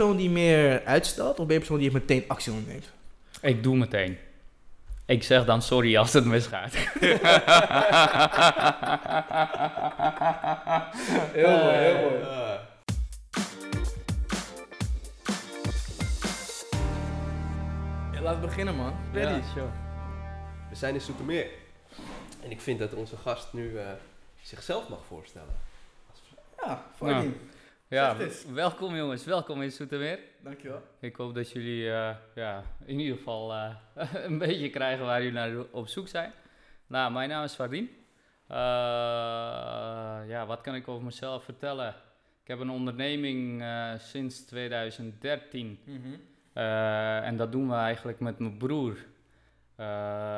persoon die meer uitstelt of ben je persoon die meteen actie onderneemt? Ik doe meteen. Ik zeg dan sorry als het misgaat. Heel mooi, heel mooi. Ja, laten we beginnen, man. Ready? Ja, sure. We zijn in Soetermeer. En ik vind dat onze gast nu eh, zichzelf mag voorstellen. Ja, Fardien. Ja, Eens. welkom jongens, welkom in Zoetermeer. Dankjewel. Ik hoop dat jullie eh, ja, in ieder geval eh, een beetje krijgen waar jullie naar op zoek zijn. Nou, mijn naam is Fardien. Eh, ja, wat kan ik over mezelf vertellen? Ik heb een onderneming sinds 2013 Mhm. En dat doen we eigenlijk met mijn broer.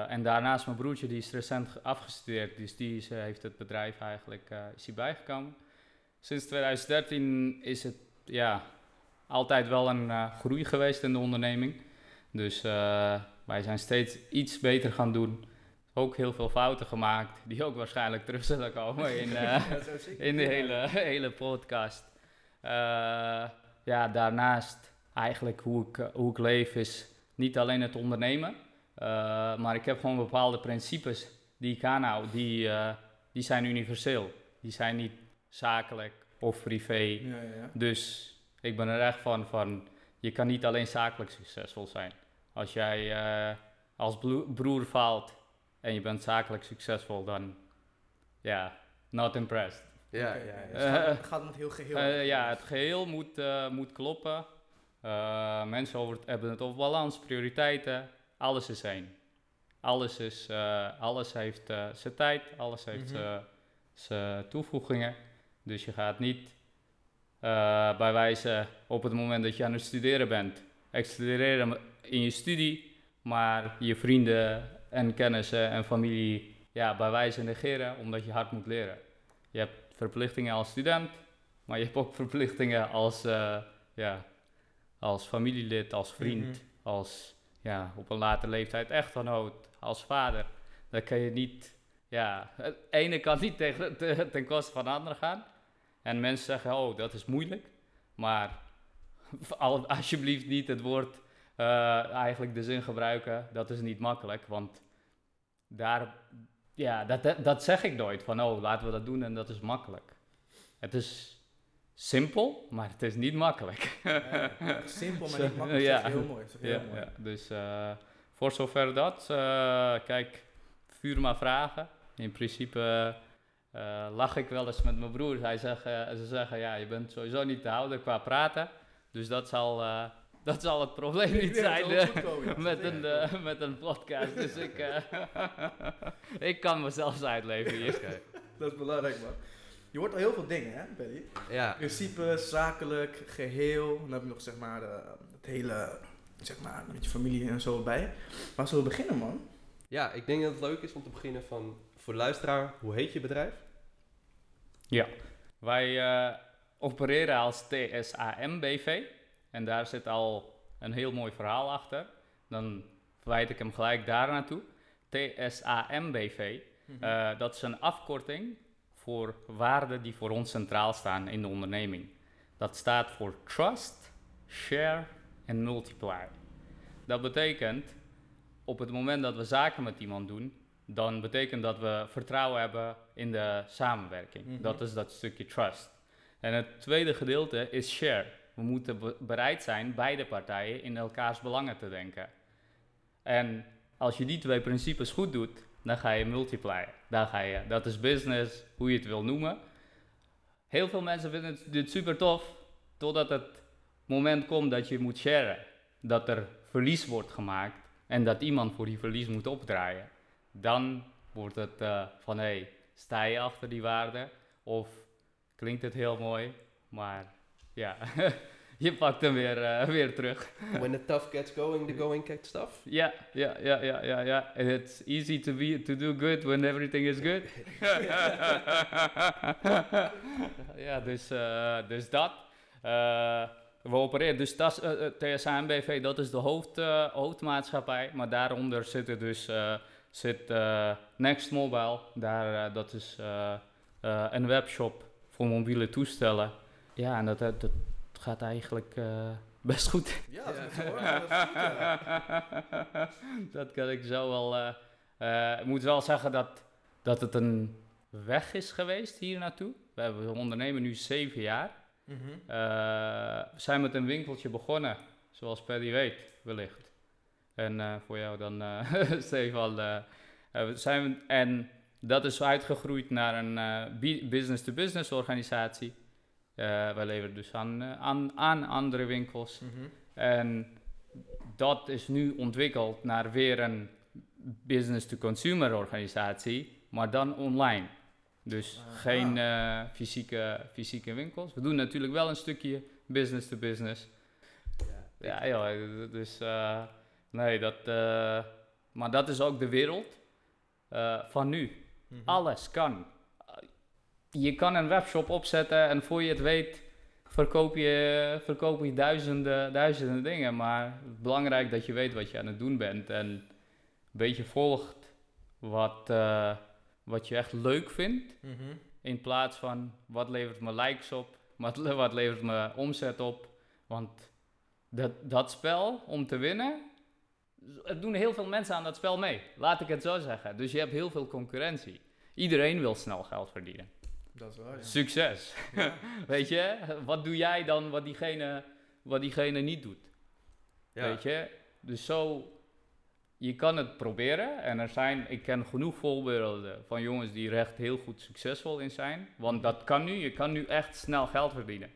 En daarnaast mijn broertje, die is recent ge- afgestudeerd, dus die is, heeft het bedrijf eigenlijk is bijgekomen. Sinds 2013 is het ja, altijd wel een eh, groei geweest in de onderneming. Dus eh, wij zijn steeds iets beter gaan doen. Ook heel veel fouten gemaakt, die ook waarschijnlijk terug zullen komen in, eh, in de hele, hele podcast. Ja, daarnaast eigenlijk hoe ik, hoe ik leef is niet alleen het ondernemen. maar ik heb gewoon bepaalde principes die ik aanhoud. Die, die zijn universeel. Die zijn niet zakelijk of privé. Ja, ja, ja. Dus ik ben er echt van, van je kan niet alleen zakelijk succesvol zijn. Als jij eh, als broer faalt en je bent zakelijk succesvol, dan ja, not impressed. Ja, Oké, ja, ja. dus het gaat- het gaat om het heel geheel. Eh, ja, het geheel moet, eh, moet kloppen. Eh, mensen over het, hebben het over balans, prioriteiten. Alles is één. Alles, is, eh, alles heeft eh, zijn tijd, alles heeft Mhm. zijn- zijn toevoegingen. Dus je gaat niet eh, bij wijze op het moment dat je aan het studeren bent, excelleren in je studie, maar je vrienden en kennissen en familie ja, bij wijze negeren omdat je hard moet leren. Je hebt verplichtingen als student, maar je hebt ook verplichtingen als, eh, ja, als familielid, als vriend, Mhm. als ja, op een later leeftijd echtgenoot, als vader. Dan kan je niet, ja, het ene kan niet tegen, te- ten koste van de andere gaan. En mensen zeggen, oh, dat is moeilijk. Maar al- alsjeblieft niet het woord, eh, eigenlijk de zin gebruiken, dat is niet makkelijk. Want daar, ja, dat, dat, dat zeg ik nooit. Van, oh, laten we dat doen en dat is makkelijk. Het is simpel, maar het is niet makkelijk. Ja, Simpel, maar niet makkelijk. ja. Ja. Heel mooi. dat is heel Ja, mooi. ja, dus eh, voor zover dat, eh, kijk, vuur maar vragen. In principe eh, lach ik wel eens met mijn broer. Hij zegt, eh, ze zeggen, ja, je bent sowieso niet te houden qua praten. Dus dat zal, eh, dat zal het probleem niet Ja, zijn met, een, met een podcast. Dus ik, eh, ik kan mezelf uitleven hier. Dat is belangrijk, man. Je hoort al heel veel dingen, hè, Paddy? Ja. Principe, zakelijk, geheel. Dan heb je nog, zeg maar, eh, het hele, zeg maar, met je familie en zo bij. Maar zullen we beginnen, man? ja, ik denk dat het leuk is om te beginnen van... Voor de luisteraar, hoe heet je bedrijf? Ja, wij eh, opereren als TSAM BV en daar zit al een heel mooi verhaal achter. Dan verwijt ik hem gelijk daar naartoe. TSAM BV, eh, dat is een afkorting voor waarden die voor ons centraal staan in de onderneming. Dat staat voor Trust, Share en Multiply. Dat betekent, op het moment dat we zaken met iemand doen, dan betekent dat we vertrouwen hebben in de samenwerking. Mhm. Dat is dat stukje trust. En het tweede gedeelte is share. We moeten be- bereid zijn, beide partijen, in elkaars belangen te denken. En als je die twee principes goed doet, dan ga je multiplyen. Dan ga je, dat is business, hoe je het wil noemen. Heel veel mensen vinden het, dit super tof, totdat het moment komt dat je moet sharen. Dat er verlies wordt gemaakt en dat iemand voor die verlies moet opdraaien. Dan wordt het eh, van, hé, hey, sta je achter die waarde? Of klinkt het heel mooi, maar ja, je pakt hem weer, eh, weer terug. When the tough gets going, the going gets tough. Ja, ja, ja, ja, ja, ja. And it's easy to be to do good when everything is good. ja, dus, eh, dus dat. We opereren dus eh, TSA en BV, dat is de hoofd, hoofdmaatschappij. Maar daaronder zitten dus zit eh, Next Mobile. Daar, eh, dat is eh, een webshop voor mobiele toestellen. Ja, en dat, dat, dat gaat eigenlijk best goed. Ja, dat is hoor. Dat kan ik zo wel. ik moet wel zeggen dat, dat het een weg is geweest hier naartoe. We, hebben, ondernemen nu zeven jaar. Mhm. We zijn met een winkeltje begonnen, zoals Paddy weet, wellicht. En eh, voor jou dan, eh, Stefan. eh, we zijn, en dat is uitgegroeid naar een business-to-business organisatie. Wij leveren dus aan, aan, aan andere winkels. Mhm. En dat is nu ontwikkeld naar weer een business-to-consumer organisatie, maar dan online. Dus Ah. geen fysieke, fysieke winkels. We doen natuurlijk wel een stukje business-to-business. Ja, ja, dus eh, nee, dat, eh, maar dat is ook de wereld eh, van nu. Mhm. Alles kan. Je kan een webshop opzetten en voor je het weet verkoop je, verkoop je duizenden, duizenden dingen. Maar het is belangrijk dat je weet wat je aan het doen bent en een beetje volgt wat, eh, wat je echt leuk vindt. Mhm. In plaats van wat levert me likes op, wat, wat levert me omzet op. Want dat, dat spel om te winnen, er doen heel veel mensen aan dat spel mee. Laat ik het zo zeggen. Dus je hebt heel veel concurrentie. Iedereen wil snel geld verdienen. Dat is waar, ja. Succes. Ja. Weet je, wat doe jij dan wat diegene, wat diegene niet doet? Ja. Weet je, dus zo, je kan het proberen. En er zijn, ik ken genoeg voorbeelden van jongens die er echt heel goed succesvol in zijn. Want dat kan nu, je kan nu echt snel geld verdienen.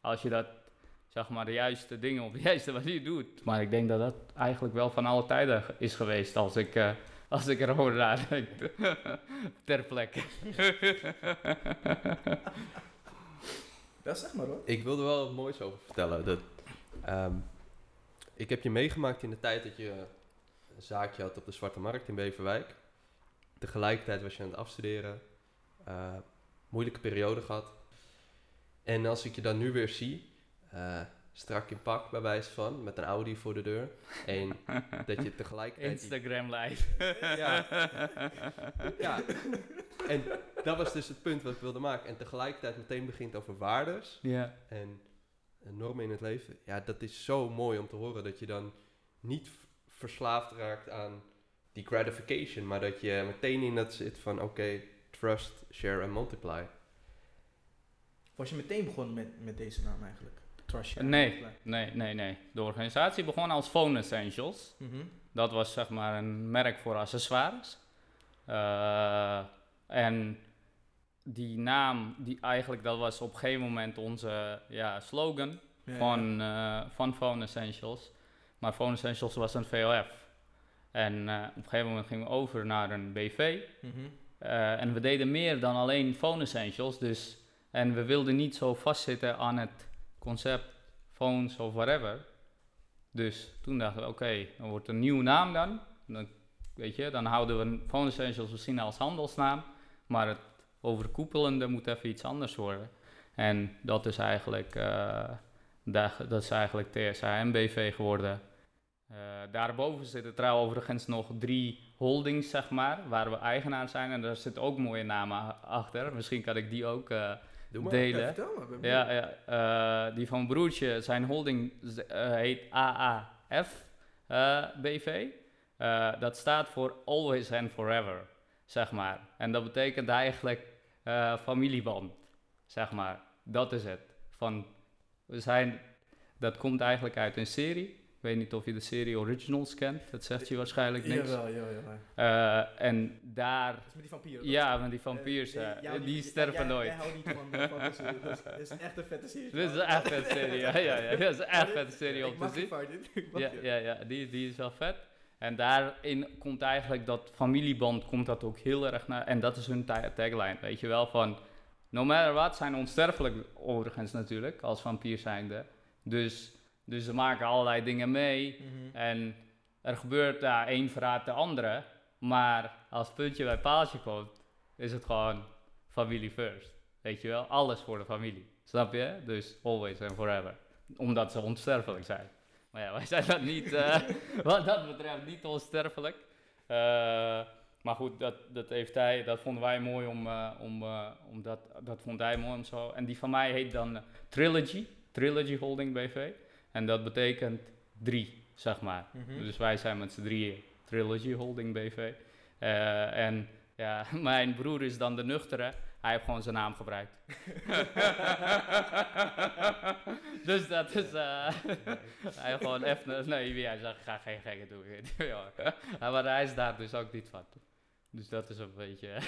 Als je dat, zeg maar, de juiste dingen op de juiste manier doet. Maar ik denk dat dat eigenlijk wel van alle tijden is geweest als ik, eh, als ik erover nadenk. Ter plekke. Ja, zeg maar hoor. Ik wilde wel wat moois over vertellen. Dat, ehm, ik heb je meegemaakt in de tijd dat je een zaakje had op de Zwarte Markt in Beverwijk. Tegelijkertijd was je aan het afstuderen. eh, moeilijke periode gehad. En als ik je dan nu weer zie, eh, strak in pak bij wijze van, met een Audi voor de deur. En dat je tegelijkertijd... Instagram live. ja. ja. En dat was dus het punt wat ik wilde maken. En tegelijkertijd meteen begint over waardes Ja. en normen in het leven. Ja, dat is zo mooi om te horen dat je dan niet verslaafd raakt aan die gratification, maar dat je meteen in dat zit van oké, trust, share en multiply. Was je meteen begonnen met, met deze naam eigenlijk? Nee, nee, nee, nee. De organisatie begon als Phone Essentials. Mhm. Dat was zeg maar een merk voor accessoires. Eh, en die naam, die eigenlijk, dat was op een gegeven moment onze ja, slogan Ja, van, eh, van Phone Essentials. Maar Phone Essentials was een VOF. En eh, op een gegeven moment gingen we over naar een BV. ja. Mhm. En we deden meer dan alleen phone essentials. Dus, en we wilden niet zo vastzitten aan het concept phones of whatever. Dus toen dachten we, oké, dan wordt een nieuwe naam dan. dan. Weet je, dan houden we phone essentials misschien als handelsnaam. Maar het overkoepelende moet even iets anders worden. En dat is eigenlijk, da- dat is eigenlijk TSA MBV geworden. Eh, daarboven zitten trouwens overigens nog drie holdings, zeg maar, waar we eigenaar zijn. En daar zitten ook mooie namen achter. Misschien kan ik die ook eh, Doe maar. Ja, delen. Ja, ja eh, die van mijn broertje, zijn holding eh, heet AAF eh, BV. Eh, dat staat voor Always and Forever, zeg maar. En dat betekent eigenlijk eh, familieband, zeg maar. Dat is het. Van, we zijn, dat komt eigenlijk uit een serie. Ik weet niet of je de serie Originals kent. Dat zegt je waarschijnlijk niks. Jawel, jawel, jawel. Eh, en daar... Dat is met die vampieren. Ja, met die vampiers, Eh, die sterven jij- nooit. Jij houdt niet van. Dus is echt een vette serie. Dit is echt een serie, ja, ja, ja. Dat is echt een vette serie om te zien. Ja, ja, ja die, die is wel vet. En daarin komt eigenlijk dat familieband komt dat ook heel erg naar. En dat is hun ta- tagline, weet je wel. Van, no matter what, zijn onsterfelijk overigens natuurlijk, als vampier zijnde. Dus, dus ze maken allerlei dingen mee. Mhm. En er gebeurt daar één verraadt de andere. Maar als het puntje bij paaltje komt, is het gewoon familie first. Weet je wel? Alles voor de familie. Snap je? Dus always and forever. Omdat ze onsterfelijk zijn. Maar ja, wij zijn dat niet, eh, wat dat betreft, niet onsterfelijk. Eh, maar goed, dat, dat, heeft hij, dat vonden wij mooi om, eh, om, om dat, dat vond hij mooi om zo. En die van mij heet dan Trilogy, Trilogy Holding BV. En dat betekent drie, zeg maar. Mhm. Dus wij zijn met z'n drieën Trilogy Holding BV. Eh, en ja, mijn broer is dan de nuchtere. Hij heeft gewoon zijn naam gebruikt. dus dat is... eh, hij heeft gewoon even... Nee, wie hij zegt, ga geen gekke doen. Maar hij is daar dus ook niet van. Dus dat is een beetje...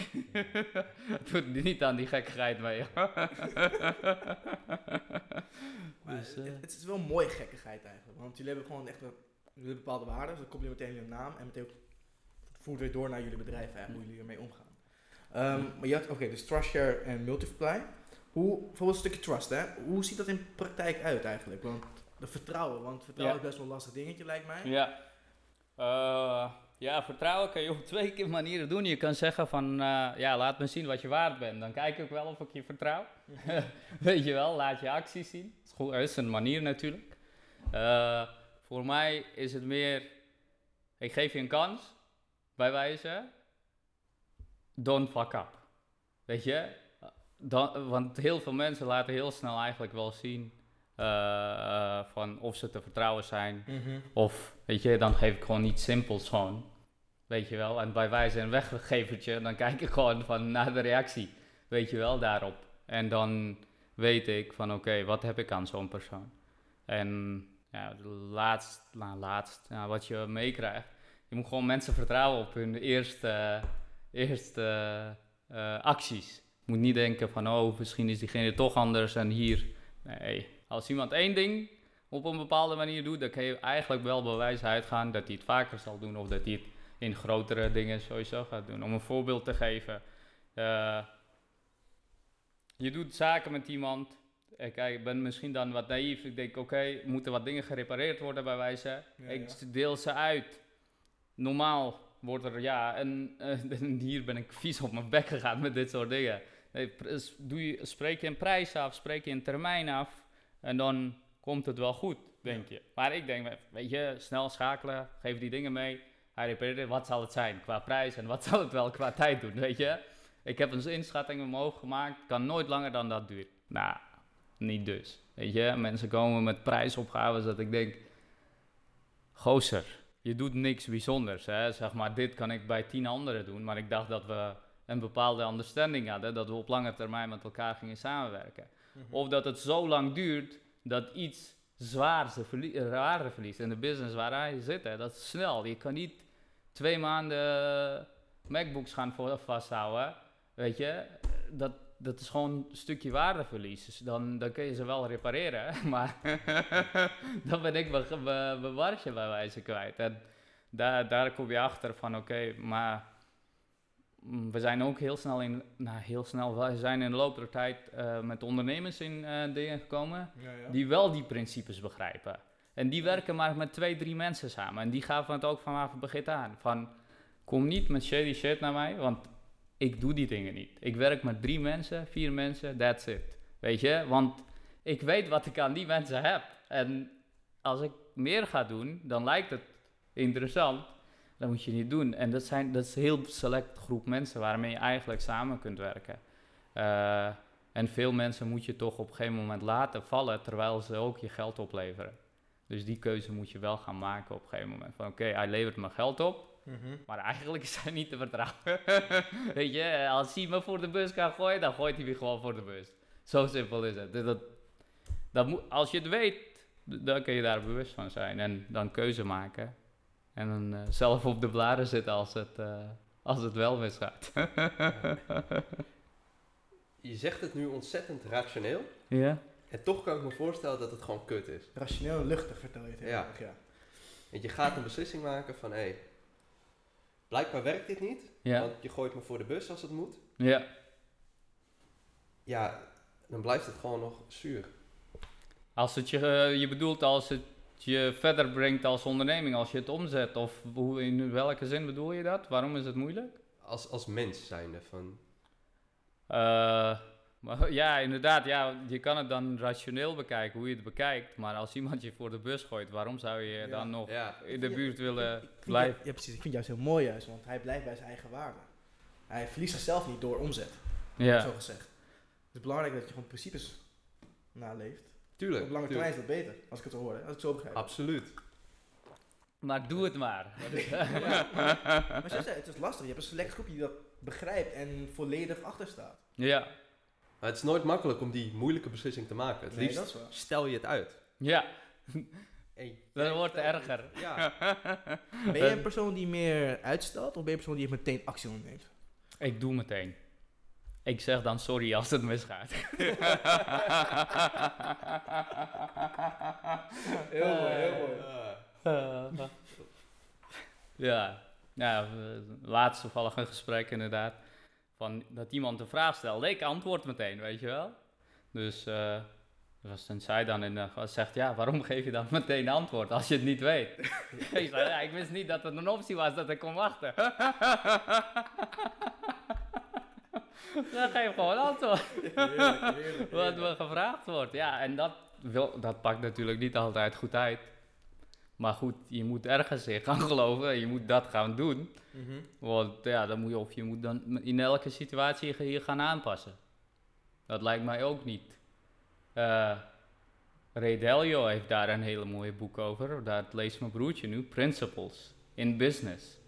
Doet niet aan die gekkigheid mee. Maar Dus, eh, het, het is wel een mooie gekkigheid eigenlijk. Want jullie hebben gewoon echt een, jullie hebben bepaalde waarden. Dus dan koppel je meteen jullie naam en meteen voert weer door naar jullie bedrijf eigenlijk, hoe jullie ermee omgaan. Ehm, maar je had, oké, dus trust share en multiply. Hoe, bijvoorbeeld een stukje trust, hè? Hoe ziet dat in praktijk uit eigenlijk? Want de vertrouwen, want vertrouwen Ja. is best wel een lastig dingetje lijkt mij. Ja. Eh, ja, vertrouwen kan je op twee manieren doen. Je kan zeggen van, eh, ja, laat me zien wat je waard bent. Dan kijk ik wel of ik je vertrouw. Weet je wel, laat je acties zien. Dat is, is een manier natuurlijk. Eh, voor mij is het meer, ik geef je een kans, bij wijze, don't fuck up. Weet je? Dan, want heel veel mensen laten heel snel eigenlijk wel zien eh, eh, van of ze te vertrouwen zijn. Mhm. Of, weet je, dan geef ik gewoon iets simpels gewoon. Weet je wel, en bij wijze een weggevertje, dan kijk ik gewoon van naar de reactie. Weet je wel, daarop. En dan weet ik van, oké, wat heb ik aan zo'n persoon? En ja, laatst, nou, laatst, wat je meekrijgt. Je moet gewoon mensen vertrouwen op hun eerste, eerste eh, acties. Je moet niet denken van, oh, misschien is diegene toch anders en hier. Nee, als iemand één ding op een bepaalde manier doet, dan kan je eigenlijk wel bewijs uitgaan dat hij het vaker zal doen of dat hij het in grotere dingen sowieso gaat doen. Om een voorbeeld te geven. eh, je doet zaken met iemand. eh, Kijk, ik ben misschien dan wat naïef. Ik denk, oké, moeten wat dingen gerepareerd worden bij wijze. Ja, ik ja. deel ze uit. Normaal wordt er, ja, en eh, en hier ben ik vies op mijn bek gegaan met dit soort dingen. Nee, doe je, spreek je een prijs af, spreek je een termijn af. En dan komt het wel goed, denk je. Maar ik denk, weet je, snel schakelen, geef die dingen mee. Hij repareert het, wat zal het zijn qua prijs en wat zal het wel qua tijd doen, weet je. Ik heb een inschatting omhoog gemaakt, kan nooit langer dan dat duren. Nou, niet dus. Weet je, mensen komen met prijsopgaves dat ik denk, gozer, je doet niks bijzonders. Hè? Zeg maar, dit kan ik bij tien anderen doen, maar ik dacht dat we een bepaalde understanding hadden, dat we op lange termijn met elkaar gingen samenwerken. Mhm. Of dat het zo lang duurt dat iets zwaar zijn verlie- eh, waarde verliest. En de business waar hij zit, hè, dat is snel. Je kan niet twee maanden MacBooks gaan voor- vasthouden. Weet je, dat, dat is gewoon een stukje waardeverlies. Dus dan, dan kun je ze wel repareren, maar dan ben ik mijn mijn- mijn marge bij wijze kwijt. En daar, daar kom je achter van, oké, maar we zijn ook heel snel in, nou heel snel, we zijn in de loop der tijd eh, met ondernemers in eh, dingen gekomen Ja, ja. die wel die principes begrijpen. En die werken maar met twee, drie mensen samen. En die gaven het ook vanaf het begin aan. Van, kom niet met shady shit naar mij, want ik doe die dingen niet. Ik werk met drie mensen, vier mensen, that's it. Weet je, want ik weet wat ik aan die mensen heb. En als ik meer ga doen, dan lijkt het interessant. Dat moet je niet doen. En dat, zijn, dat is een heel select groep mensen waarmee je eigenlijk samen kunt werken. Eh, en veel mensen moet je toch op een gegeven moment laten vallen, terwijl ze ook je geld opleveren. Dus die keuze moet je wel gaan maken op een gegeven moment. Van oké, hij levert me geld op, Mhm. maar eigenlijk is hij niet te vertrouwen. Weet je, als hij me voor de bus kan gooien, dan gooit hij me gewoon voor de bus. Zo simpel is het. Dus dat, dat moet, als je het weet, dan kun je daar bewust van zijn en dan keuze maken. En dan eh, zelf op de blaren zitten als het, eh, als het wel misgaat. Je zegt het nu ontzettend rationeel. ja? En toch kan ik me voorstellen dat het gewoon kut is. Rationeel en luchtig vertel je het heel Ja. erg, ja. Want je gaat een beslissing maken van, hé, hey, blijkbaar werkt dit niet. Ja. Want je gooit me voor de bus als het moet. Ja. Ja, dan blijft het gewoon nog zuur. Als het je, eh, je bedoelt als het je verder brengt als onderneming, als je het omzet, of hoe, in welke zin bedoel je dat? Waarom is het moeilijk? Als, als mens zijnde van, Eh, maar, ja, inderdaad, ja, je kan het dan rationeel bekijken, hoe je het bekijkt, maar als iemand je voor de bus gooit, waarom zou je Ja. dan nog ja, in de buurt willen Ik blijven? Ja, precies. Ik vind het juist heel mooi juist, want hij blijft bij zijn eigen waarde. Hij verliest zichzelf niet door omzet, Ja, zo gezegd. Het is belangrijk dat je gewoon principes naleeft. Tuurlijk. Op lange termijn is dat beter, als ik het zo hoor, hè, als ik het zo begrijp. Absoluut. Maar doe het maar. Ja. Maar zei, het is lastig. Je hebt een select groepje die dat begrijpt en volledig achter staat. Ja, Maar het is nooit makkelijk om die moeilijke beslissing te maken. Het Nee, liefst dat is waar. stel je het uit. ja. En Dat wordt erger. Ja. Ben je een persoon die meer uitstelt of ben je een persoon die meteen actie onderneemt? Ik doe meteen. Ik zeg dan sorry als het misgaat. Heel mooi, heel mooi. Ja, ja eh, laatst toevallig een gesprek inderdaad. Van dat iemand een vraag stelde. Ik antwoord meteen, weet je wel. Dus eh was zij dan in, uh, zegt, ja, waarom geef je dan meteen antwoord als je het niet weet? ik zei, ja, ik wist niet dat het een optie was dat ik kon wachten. dan geef gewoon antwoord. Heerlijk, heerlijk, Wat heerlijk. me gevraagd wordt. Ja, en dat, wil, dat pakt natuurlijk niet altijd goed uit. Maar goed, je moet ergens in gaan geloven. Je moet dat gaan doen. Mhm. Want ja, dan moet je, of je moet dan in elke situatie je gaan aanpassen. Dat lijkt mij ook niet. Eh Ray Dalio heeft daar een hele mooie boek over. Daar leest mijn broertje nu. Principles in Business.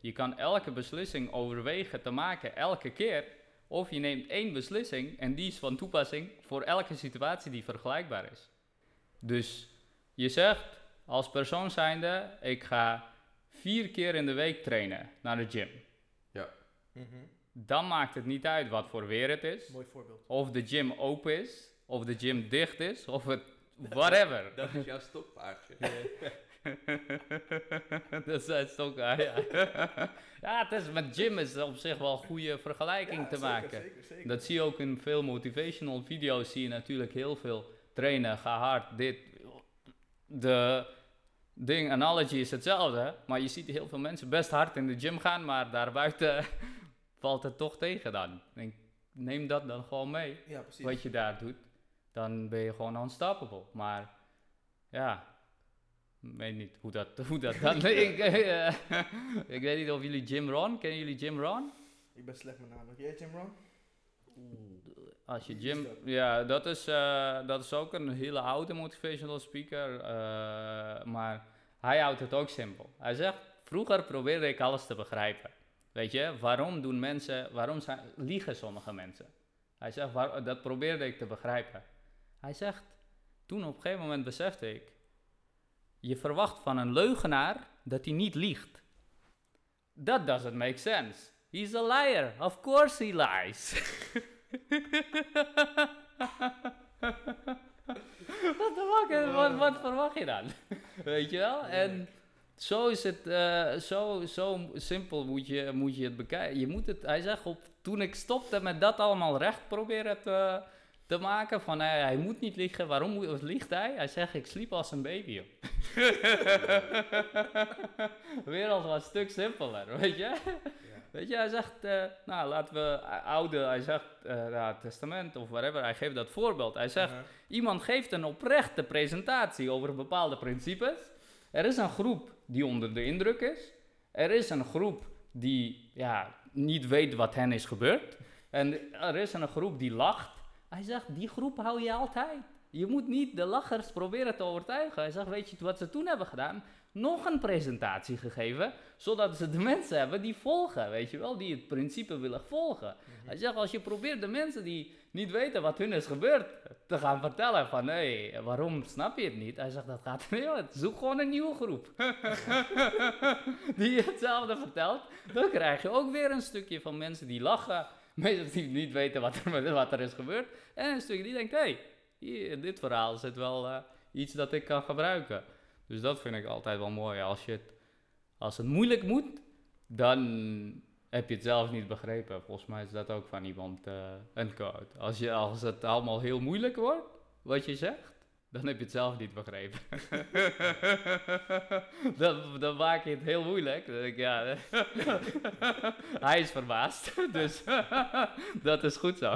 Je kan elke beslissing overwegen te maken elke keer. Of je neemt één beslissing en die is van toepassing voor elke situatie die vergelijkbaar is. Dus je zegt als persoon zijnde, ik ga vier keer in de week trainen naar de gym. Mhm. Dan maakt het niet uit wat voor weer het is. Mooi voorbeeld. Of de gym open is, of de gym dicht is, of het whatever. Dat is jouw stokpaardje. dat zijn stokken, ja. ja, het is, met gym is op zich wel een goede vergelijking Ja, te zeker, maken. Zeker, zeker. Dat zie je ook in veel motivational video's, zie je natuurlijk heel veel trainen, ga hard, dit. De ding, analogy is hetzelfde, maar je ziet heel veel mensen best hard in de gym gaan, maar daarbuiten valt het toch tegen dan. Denk, neem dat dan gewoon mee, ja, wat je daar doet. Dan ben je gewoon unstoppable. Maar ja, ik weet niet hoe dat, hoe dat dan... ik, eh, ik weet niet of jullie Jim Ron, kennen jullie Jim Ron? Ik ben slecht met namen. Ken jij Jim Rohn? Als je Jim, ja, dat is, eh, dat is ook een hele oude motivational speaker, eh, maar hij houdt het ook simpel. Hij zegt, vroeger probeerde ik alles te begrijpen. Weet je, waarom doen mensen, waarom zijn, liegen sommige mensen? Hij zegt, waar, dat probeerde ik te begrijpen. Hij zegt, toen op een gegeven moment besefte ik, je verwacht van een leugenaar dat hij niet liegt. That doesn't make sense. He's a liar. Of course he lies. wat, je, wat, wat verwacht je dan? Weet je wel? En zo is het, eh, zo, zo simpel moet je, moet je het bekijken. Je moet het, hij zegt, op, toen ik stopte met dat allemaal recht proberen te, te maken, van hij, hij moet niet liegen, waarom moet, liegt hij? Hij zegt, ik sliep als een baby. De wereld was een stuk simpeler, weet je? Weet je, hij zegt, eh, nou laten we eh, oude, hij zegt, eh het testament of whatever, hij geeft dat voorbeeld. Hij zegt, iemand geeft een oprechte presentatie over bepaalde principes. Er is een groep die onder de indruk is. Er is een groep die ja, niet weet wat hen is gebeurd. En er is een groep die lacht. Hij zegt, die groep hou je altijd. Je moet niet de lachers proberen te overtuigen. Hij zegt, weet je wat ze toen hebben gedaan? Nog een presentatie gegeven, zodat ze de mensen hebben die volgen, weet je wel, die het principe willen volgen. Hij zegt, als je probeert de mensen die niet weten wat hun is gebeurd, te gaan vertellen van, hé, waarom snap je het niet? Hij zegt, dat gaat niet, zoek gewoon een nieuwe groep. die hetzelfde vertelt, dan krijg je ook weer een stukje van mensen die lachen, mensen die niet weten wat er, wat er is gebeurd, en een stukje die denkt, hé, hey, hier, in dit verhaal zit wel eh, iets dat ik kan gebruiken. Dus dat vind ik altijd wel mooi. Als, je het, als het moeilijk moet, dan heb je het zelf niet begrepen. Volgens mij is dat ook van iemand eh, een quote. Als, je, als het allemaal heel moeilijk wordt, wat je zegt, dan heb je het zelf niet begrepen. dan, dan maak je het heel moeilijk. Dan denk ik, ja, hij is verbaasd. dus dat is goed zo.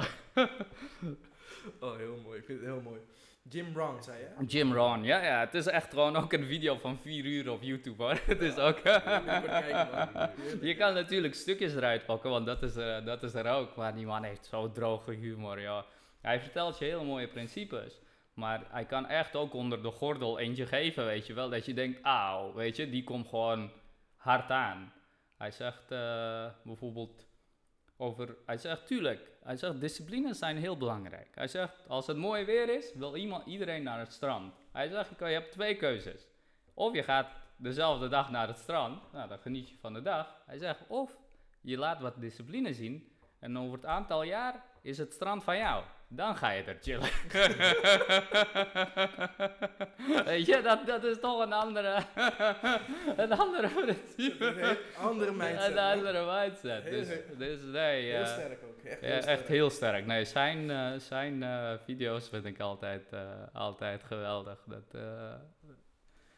Oh, heel mooi. Ik vind het heel mooi. Jim Brown, zei je? Jim Ron, ja, ja, het is echt gewoon ook een video van 4 uur op YouTube hoor. Het is ook. Je kan natuurlijk stukjes eruit pakken, want dat is, er- dat is er ook. Maar die man heeft zo droge humor, ja. Hij vertelt je hele mooie principes. Maar hij kan echt ook onder de gordel eentje geven, weet je wel. Dat je denkt, auw, weet je, die komt gewoon hard aan. Hij zegt eh, bijvoorbeeld over, hij zegt, tuurlijk, hij zegt, disciplines zijn heel belangrijk. Hij zegt, als het mooi weer is, wil iemand, iedereen naar het strand. Hij zegt, je hebt twee keuzes. Of je gaat dezelfde dag naar het strand, nou, dan geniet je van de dag. Hij zegt, of je laat wat discipline zien en over het aantal jaar is het strand van jou. Dan ga je er chillen. Weet je, dat, dat is toch een andere, een andere principe. Een andere mindset. Een andere mindset. Heel, Dus, dus nee, Heel eh, sterk ook. Echt ja, heel sterk. echt heel sterk. Nee, zijn, eh, zijn eh, video's vind ik altijd, eh, altijd geweldig. Dat, eh,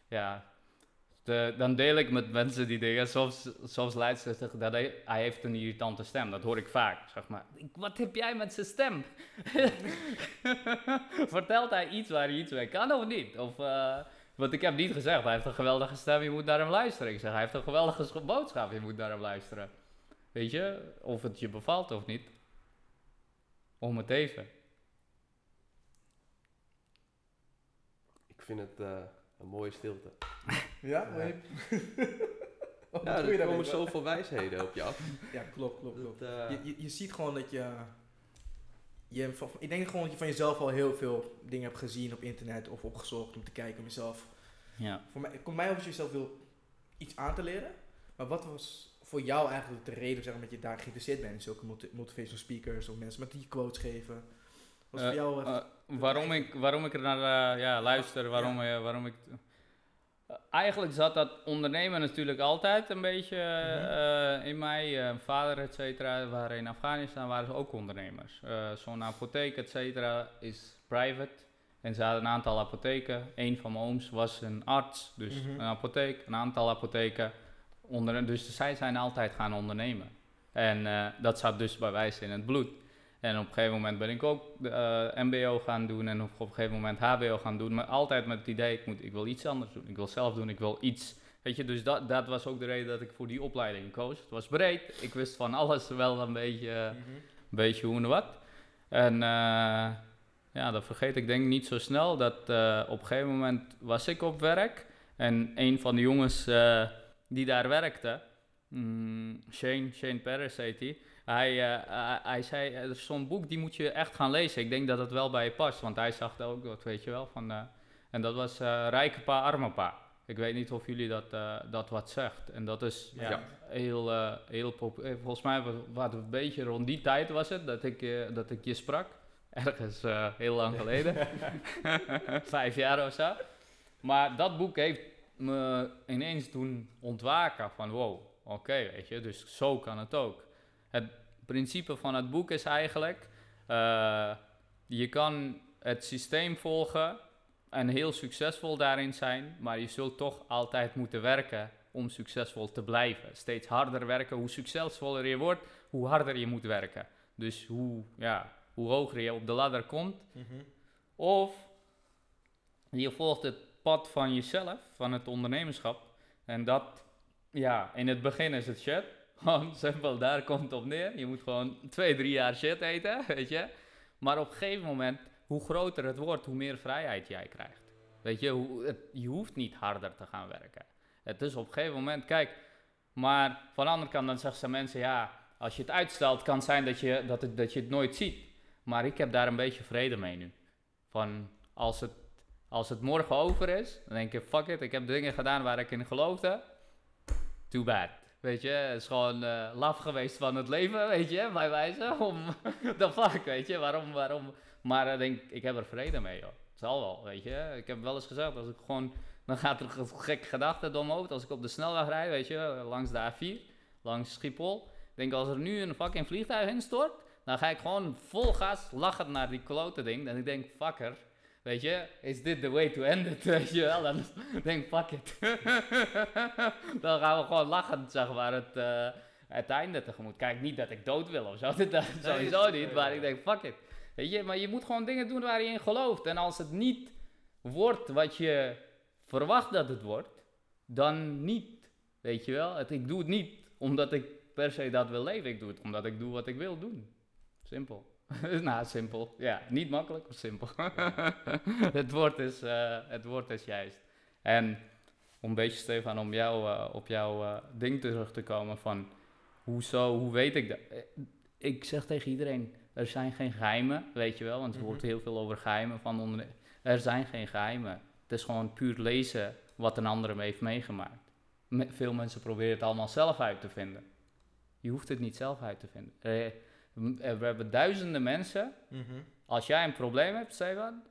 ja, de, dan deel ik met mensen die dingen. Lijkt ze zich dat hij, hij heeft een irritante stem. Dat hoor ik vaak. Zeg maar, "Ik- wat heb jij met zijn stem? Vertelt hij iets waar hij iets mee kan of niet? Of, eh, want ik heb niet gezegd, hij heeft een geweldige stem, je moet naar hem luisteren. Ik zeg, hij heeft een geweldige sch- boodschap, je moet naar hem luisteren. Weet je, of het je bevalt of niet. Om het even. Ik vind het eh, een mooie stilte. Ja? Ja. Wat Ja, er komen zoveel wijsheden op je af. Ja, klopt, klopt, klopt. Dat, eh, Je, je, je ziet gewoon dat je, je... Ik denk gewoon dat je van jezelf al heel veel dingen hebt gezien op internet of opgezocht om te kijken om jezelf... Ja. Voor mij, komt mij over dat je jezelf wil iets aan te leren. Maar wat was voor jou eigenlijk de reden zeg maar, dat je daar geïnteresseerd bent in zulke motivational speakers of mensen met die quotes geven? Wat is Eh, voor jou... Eh, waarom, ik, waarom ik er naar ja, luister, waarom, waarom ik... Eigenlijk zat dat ondernemen natuurlijk altijd een beetje Mhm. eh, in mij. Eh, Mijn vader, et cetera, waren in Afghanistan waren ze ook ondernemers. Eh, Zo'n apotheek, et cetera, is private. En ze hadden een aantal apotheken. Een van mijn ooms was een arts, dus Mhm. een apotheek, een aantal apotheken. Onder, dus zij zijn altijd gaan ondernemen. En dat zat dus bij wijze in het bloed. En op een gegeven moment ben ik ook de, eh, MBO gaan doen en op een gegeven moment HBO gaan doen. Maar altijd met het idee, ik, moet, ik wil iets anders doen. Ik wil zelf doen, ik wil iets. Weet je, dus dat, dat was ook de reden dat ik voor die opleiding koos. Het was breed. Ik wist van alles wel een beetje, Mhm. een beetje hoe en wat. En eh, ja, dat vergeet ik denk ik niet zo snel. Dat eh, op een gegeven moment was ik op werk. En een van de jongens eh, die daar werkte, mm, Shane, Shane Paris heet hij. Hij, eh, hij, hij zei, er zo'n boek, die moet je echt gaan lezen. Ik denk dat het wel bij je past, want hij zag dat ook, dat weet je wel. Van, eh, en dat was eh, Rijke Pa, Arme Pa. Ik weet niet of jullie dat, eh, dat wat zegt. En dat is ja, Ja. heel, eh heel populair. Volgens mij was het een beetje rond die tijd was het dat ik, eh, dat ik je sprak. Ergens eh, heel lang geleden. Vijf jaar of zo. Maar dat boek heeft me ineens doen ontwaken van wow, oké, weet je, dus zo kan het ook. Het principe van het boek is eigenlijk, eh, je kan het systeem volgen en heel succesvol daarin zijn, maar je zult toch altijd moeten werken om succesvol te blijven. Steeds harder werken, hoe succesvoller je wordt, hoe harder je moet werken. Dus hoe, ja, hoe hoger je op de ladder komt, Mhm. of je volgt het pad van jezelf, van het ondernemerschap. En dat, ja, in het begin is het shit. Gewoon simpel, daar komt het op neer. Je moet gewoon twee, drie jaar shit eten, weet je. Maar op een gegeven moment, hoe groter het wordt, hoe meer vrijheid jij krijgt. Weet je, je hoeft niet harder te gaan werken. Het is op een gegeven moment, kijk, maar van de andere kant dan zeggen ze mensen, ja, als je het uitstelt, kan het zijn dat je, dat, het, dat je het nooit ziet. Maar ik heb daar een beetje vrede mee nu. Van als het, als het morgen over is, dan denk ik, fuck it, ik heb dingen gedaan waar ik in geloofde. Too bad. Weet je, het is gewoon eh, laf geweest van het leven, weet je, bij wijze om, the fuck, weet je, waarom, waarom. Maar ik denk, ik heb er vrede mee, joh. Het zal wel, weet je. Ik heb wel eens gezegd, als ik gewoon, dan gaat er een gekke gedachte door mijn. Als ik op de snelweg rijd, weet je, langs de A4, langs Schiphol. Denk, als er nu een fucking vliegtuig instort, dan ga ik gewoon vol gas lachend naar die klote ding. En ik denk, fucker, weet je, is dit the way to end it, weet je wel? Dan denk ik, fuck it. dan gaan we gewoon lachend, zeg maar, het, eh, het einde tegemoet. Kijk, niet dat ik dood wil of zo, dat sowieso nee, niet. nee, Maar ik denk, fuck it. Weet je, maar je moet gewoon dingen doen waar je in gelooft. En als het niet wordt wat je verwacht dat het wordt, dan niet. Weet je wel? Het, ik doe het niet omdat ik per se dat wil leven. Ik doe het omdat ik doe wat ik wil doen. Simpel. nou, simpel. Ja, niet makkelijk, maar simpel. het, woord is, eh, het woord is juist. En om een beetje, Stefan, om jou, eh, op jouw eh, ding terug te komen van... Hoezo, hoe weet ik dat? Ik zeg tegen iedereen, er zijn geen geheimen, weet je wel. Want er wordt Mhm. heel veel over geheimen van onder... Er zijn geen geheimen. Het is gewoon puur lezen wat een ander hem heeft meegemaakt. Me- veel mensen proberen het allemaal zelf uit te vinden. Je hoeft het niet zelf uit te vinden. Eh, eh, we hebben duizenden mensen. Mhm. Als jij een probleem hebt, Stefan,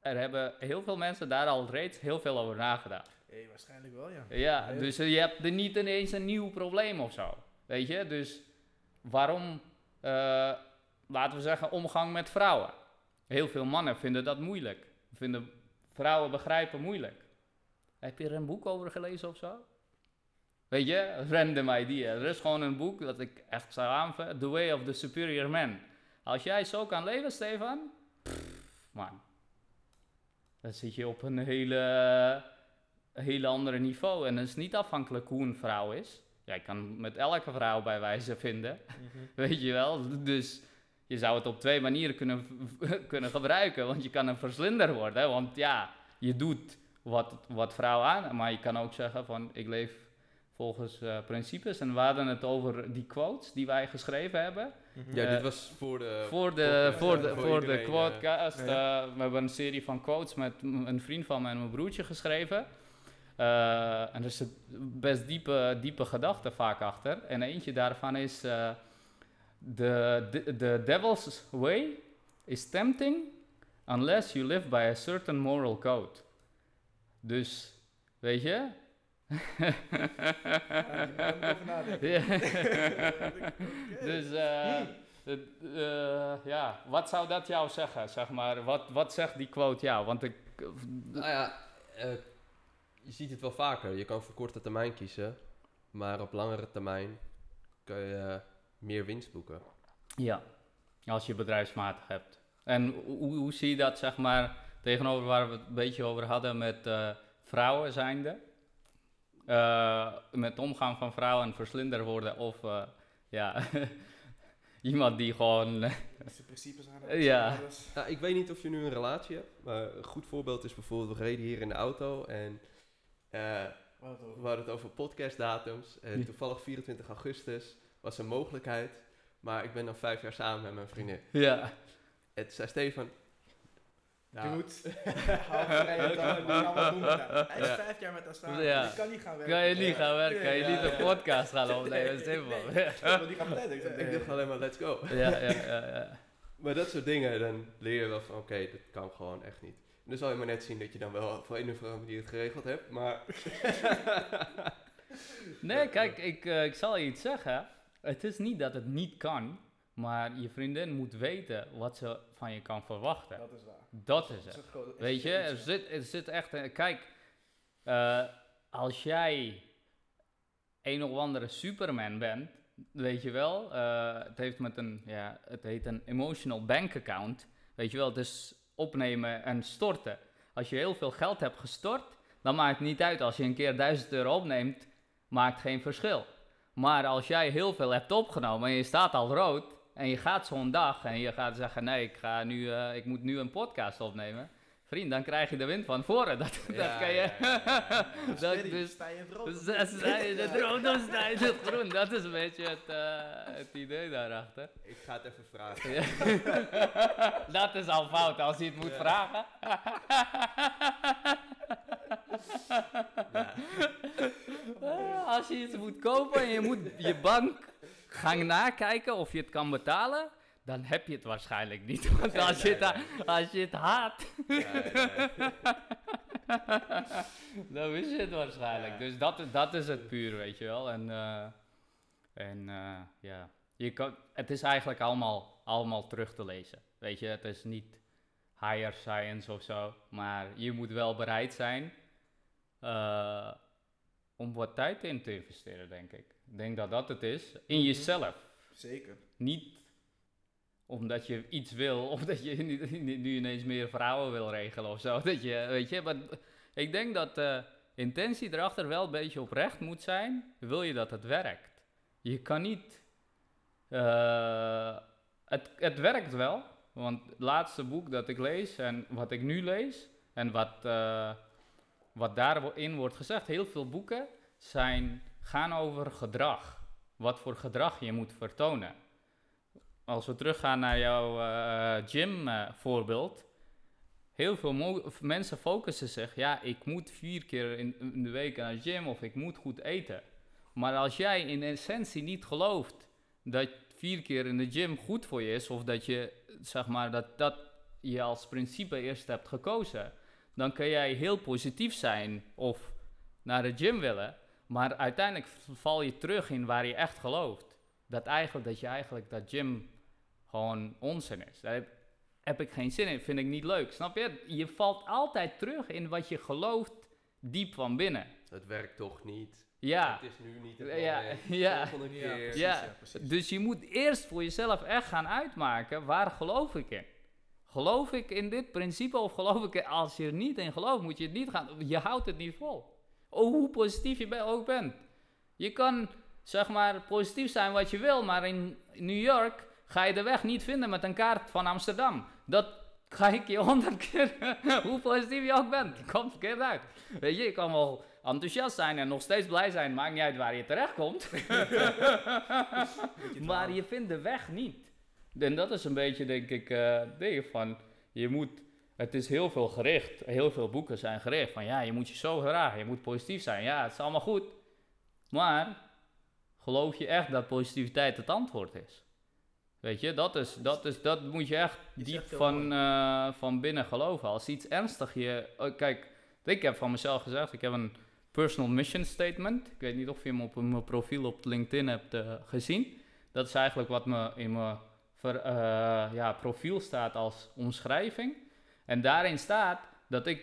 er hebben heel veel mensen daar al reeds heel veel over nagedacht. Hey, waarschijnlijk wel, ja. Ja, Heel- dus eh, je hebt er niet ineens een nieuw probleem of zo. Weet je, dus waarom, eh, laten we zeggen, omgang met vrouwen? Heel veel mannen vinden dat moeilijk. Vinden vrouwen begrijpen moeilijk. Heb je er een boek over gelezen of zo? Weet je, random idea. Er is gewoon een boek dat ik echt zou aanvullen. The Way of the Superior Man. Als jij zo kan leven, Stefan, pff, man. Dan zit je op een hele, hele andere niveau. En dat is niet afhankelijk hoe een vrouw is. Jij kan met elke vrouw bij wijze vinden. Mhm. Weet je wel? Dus je zou het op twee manieren kunnen, kunnen gebruiken. Want je kan een verslinder worden. Want ja, je doet wat, wat vrouw aan. Maar je kan ook zeggen van ik leef volgens eh, principes. En we hadden het over die quotes die wij geschreven hebben. Mhm. Ja, Eh, dit was voor de... voor de, podcast, voor de, voor de eh, quotecast. ja. eh, we hebben een serie van quotes met een vriend van mij en mijn broertje geschreven. Eh, en er zit best diepe, diepe gedachten vaak achter. En eentje daarvan is... eh the, the, the devil's way is tempting unless you live by a certain moral code. Dus, weet je? Ja. Dus eh, het, eh, ja, wat zou dat jou zeggen? Zeg maar, wat, wat zegt die quote jou? Want ik. Nou ja, eh, je ziet het wel vaker. Je kan voor korte termijn kiezen, maar op langere termijn kun je meer winst boeken. Ja, als je bedrijfsmatig hebt. En hoe, hoe zie je dat, zeg maar, tegenover waar we het een beetje over hadden met eh, vrouwen zijnde? Eh, met omgang van vrouwen en verslinder worden of eh, ja, iemand die gewoon. eh, zijn principes aan. Eh, ja. ik weet niet of je nu een relatie hebt, maar een goed voorbeeld is bijvoorbeeld, we reden hier in de auto en eh, het we hadden het over podcastdatums. En Ja. toevallig 24 augustus was een mogelijkheid, maar ik ben dan vijf jaar samen met mijn vriendin. ja, Het zei Stefan, ja. Die gaan wat doen hem. Hij is Ja. vijf jaar met samen. Ja. Die kan niet gaan werken. kan je niet gaan werken, kan je Ja, niet ja, een ja. podcast gaan opnemen, simpel. Nee. Want die gaan plannen. Ik zeg, ik dacht alleen maar let's go. Ja, ja, ja, ja. Maar dat soort dingen, dan leer je wel van oké, dat kan gewoon echt niet. En dan zal je maar net zien dat je dan wel op een of andere manier het geregeld hebt, maar... Nee, kijk, ik, eh, ik zal je iets zeggen. Het is niet dat het niet kan, maar je vriendin moet weten wat ze van je kan verwachten. Dat is waar. Dat is het. Weet je, er zit, er zit echt. een- Kijk, eh, als jij een of andere Superman bent, weet je wel, eh, het heeft met een, ja, het heet een emotional bank account. Weet je wel, het is opnemen en storten. Als je heel veel geld hebt gestort, dan maakt het niet uit. Als je een keer 1000 euro opneemt, maakt geen verschil. Maar als jij heel veel hebt opgenomen en je staat al rood en je gaat zo'n dag en je gaat zeggen nee, ik, ga nu, eh, ik moet nu een podcast opnemen. Vriend, dan krijg je de wind van voren. Dat, dat kan je. Dus dat, dus, sta je het rood. dus dan sta je in het rood, dan sta je in het groen. Dat is een beetje het, eh, het idee daarachter. Ik ga het even vragen. Dat is al fout als je het moet Ja. vragen. Ja. Als je iets moet kopen en je moet je bank gaan nakijken of je het kan betalen, dan heb je het waarschijnlijk niet. Want als je het, als je het haat, dan wist je het waarschijnlijk. Dus dat, dat is het puur, weet je wel. En, eh, en eh, ja, je kan, het is eigenlijk allemaal, allemaal terug te lezen. Weet je, het is niet higher science of zo, maar je moet wel bereid zijn eh, om wat tijd in te investeren, denk ik. Ik denk dat dat het is. In Mhm. jezelf. Zeker. Niet omdat je iets wil of dat je nu, ineens meer vrouwen wil regelen of zo. Dat je, weet je, maar ik denk dat de intentie erachter wel een beetje oprecht moet zijn. Wil je dat het werkt? Je kan niet eh, het, het werkt wel. Want het laatste boek dat ik lees en wat ik nu lees en wat, eh, wat daarin wordt gezegd, heel veel boeken zijn, gaan over gedrag. Wat voor gedrag je moet vertonen. Als we teruggaan naar jouw eh gym eh, voorbeeld. Heel veel mensen focussen zich, ja, ik moet vier keer in, in de week naar de gym of ik moet goed eten. Maar als jij in essentie niet gelooft dat vier keer in de gym goed voor je is, of dat je, zeg maar, dat dat je als principe eerst hebt gekozen, dan kun jij heel positief zijn of naar de gym willen, maar uiteindelijk val je terug in waar je echt gelooft. Dat eigenlijk, dat je eigenlijk dat gym gewoon onzin is. Daar heb, heb ik geen zin in, vind ik niet leuk. Snap je? Je valt altijd terug in wat je gelooft diep van binnen. Het werkt toch niet. Ja. Het is nu niet het Ja, ja. Volgende Ja, keer. precies, Ja, ja, precies. Dus je moet eerst voor jezelf echt gaan uitmaken, waar geloof ik in? Geloof ik in dit principe of geloof ik in, als je er niet in gelooft, moet je het niet gaan, je houdt het niet vol. Oh, hoe positief je ook bent. Je kan, zeg maar, positief zijn wat je wil, maar in New York ga je de weg niet vinden met een kaart van Amsterdam. Dat ga ik je honderd keer, hoe positief je ook bent, komt verkeerd uit. Weet je, je kan wel enthousiast zijn en nog steeds blij zijn, maakt niet uit waar je terecht komt. maar je vindt de weg niet. En dat is een beetje, denk ik, ding van, je moet, het is heel veel gericht, heel veel boeken zijn gericht van, ja, je moet je zo gedragen, je moet positief zijn, ja, het is allemaal goed. Maar, geloof je echt dat positiviteit het antwoord is? Weet je, dat, is, dat, is, dat moet je echt Je diep van, eh, van binnen geloven. Als iets ernstig je, oh, kijk, ik heb van mezelf gezegd, ik heb een personal mission statement. Ik weet niet of je hem op mijn profiel op LinkedIn hebt eh, gezien. Dat is eigenlijk wat me in mijn ver- eh, ja, profiel staat als omschrijving. En daarin staat dat ik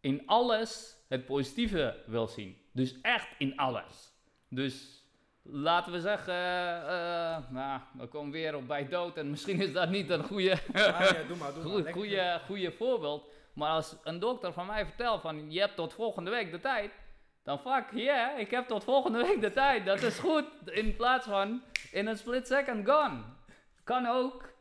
in alles het positieve wil zien. Dus echt in alles. Dus laten we zeggen, eh, nou, we komen weer op bij dood en misschien is dat niet een goede Ah, ja, doe maar, doe maar. Goed, Lekker. goede, goede voorbeeld. Maar als een dokter van mij vertelt van je hebt tot volgende week de tijd. Dan fuck yeah, ik heb tot volgende week de tijd. Dat is goed. In plaats van in een split second gone. Kan ook.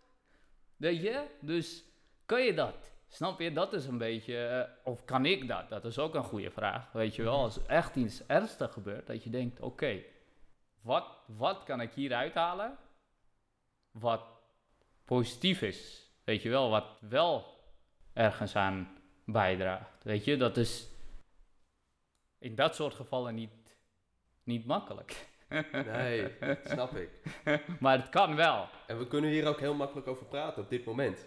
Weet je? Dus kan je dat? Snap je? Dat is een beetje. eh, of kan ik dat? Dat is ook een goede vraag. Weet je wel? Als echt iets ernstig gebeurt, dat je denkt: oké, wat, wat kan ik hier uithalen? Wat positief is. Weet je wel? Wat wel ergens aan bijdraagt. Weet je, dat is in dat soort gevallen niet, niet makkelijk. Nee, snap ik. maar het kan wel. En we kunnen hier ook heel makkelijk over praten op dit moment.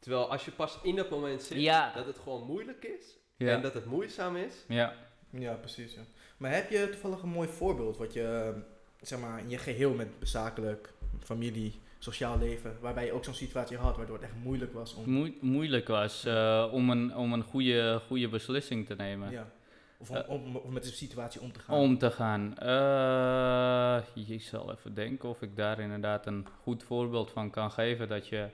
Terwijl als je pas in dat moment zit, Ja. dat het gewoon moeilijk is Ja. en dat het moeizaam is. ja. Ja, precies. Ja. Maar heb je toevallig een mooi voorbeeld wat je, zeg maar, in je geheel met zakelijk, familie, sociaal leven, waarbij je ook zo'n situatie had waardoor het echt moeilijk was om, Moe- moeilijk was eh, om een, om een goede, goede beslissing te nemen. ja, of om, om, om met de situatie om te gaan? Om te gaan. Eh, ik zal even denken of ik daar inderdaad een goed voorbeeld van kan geven. Dat je.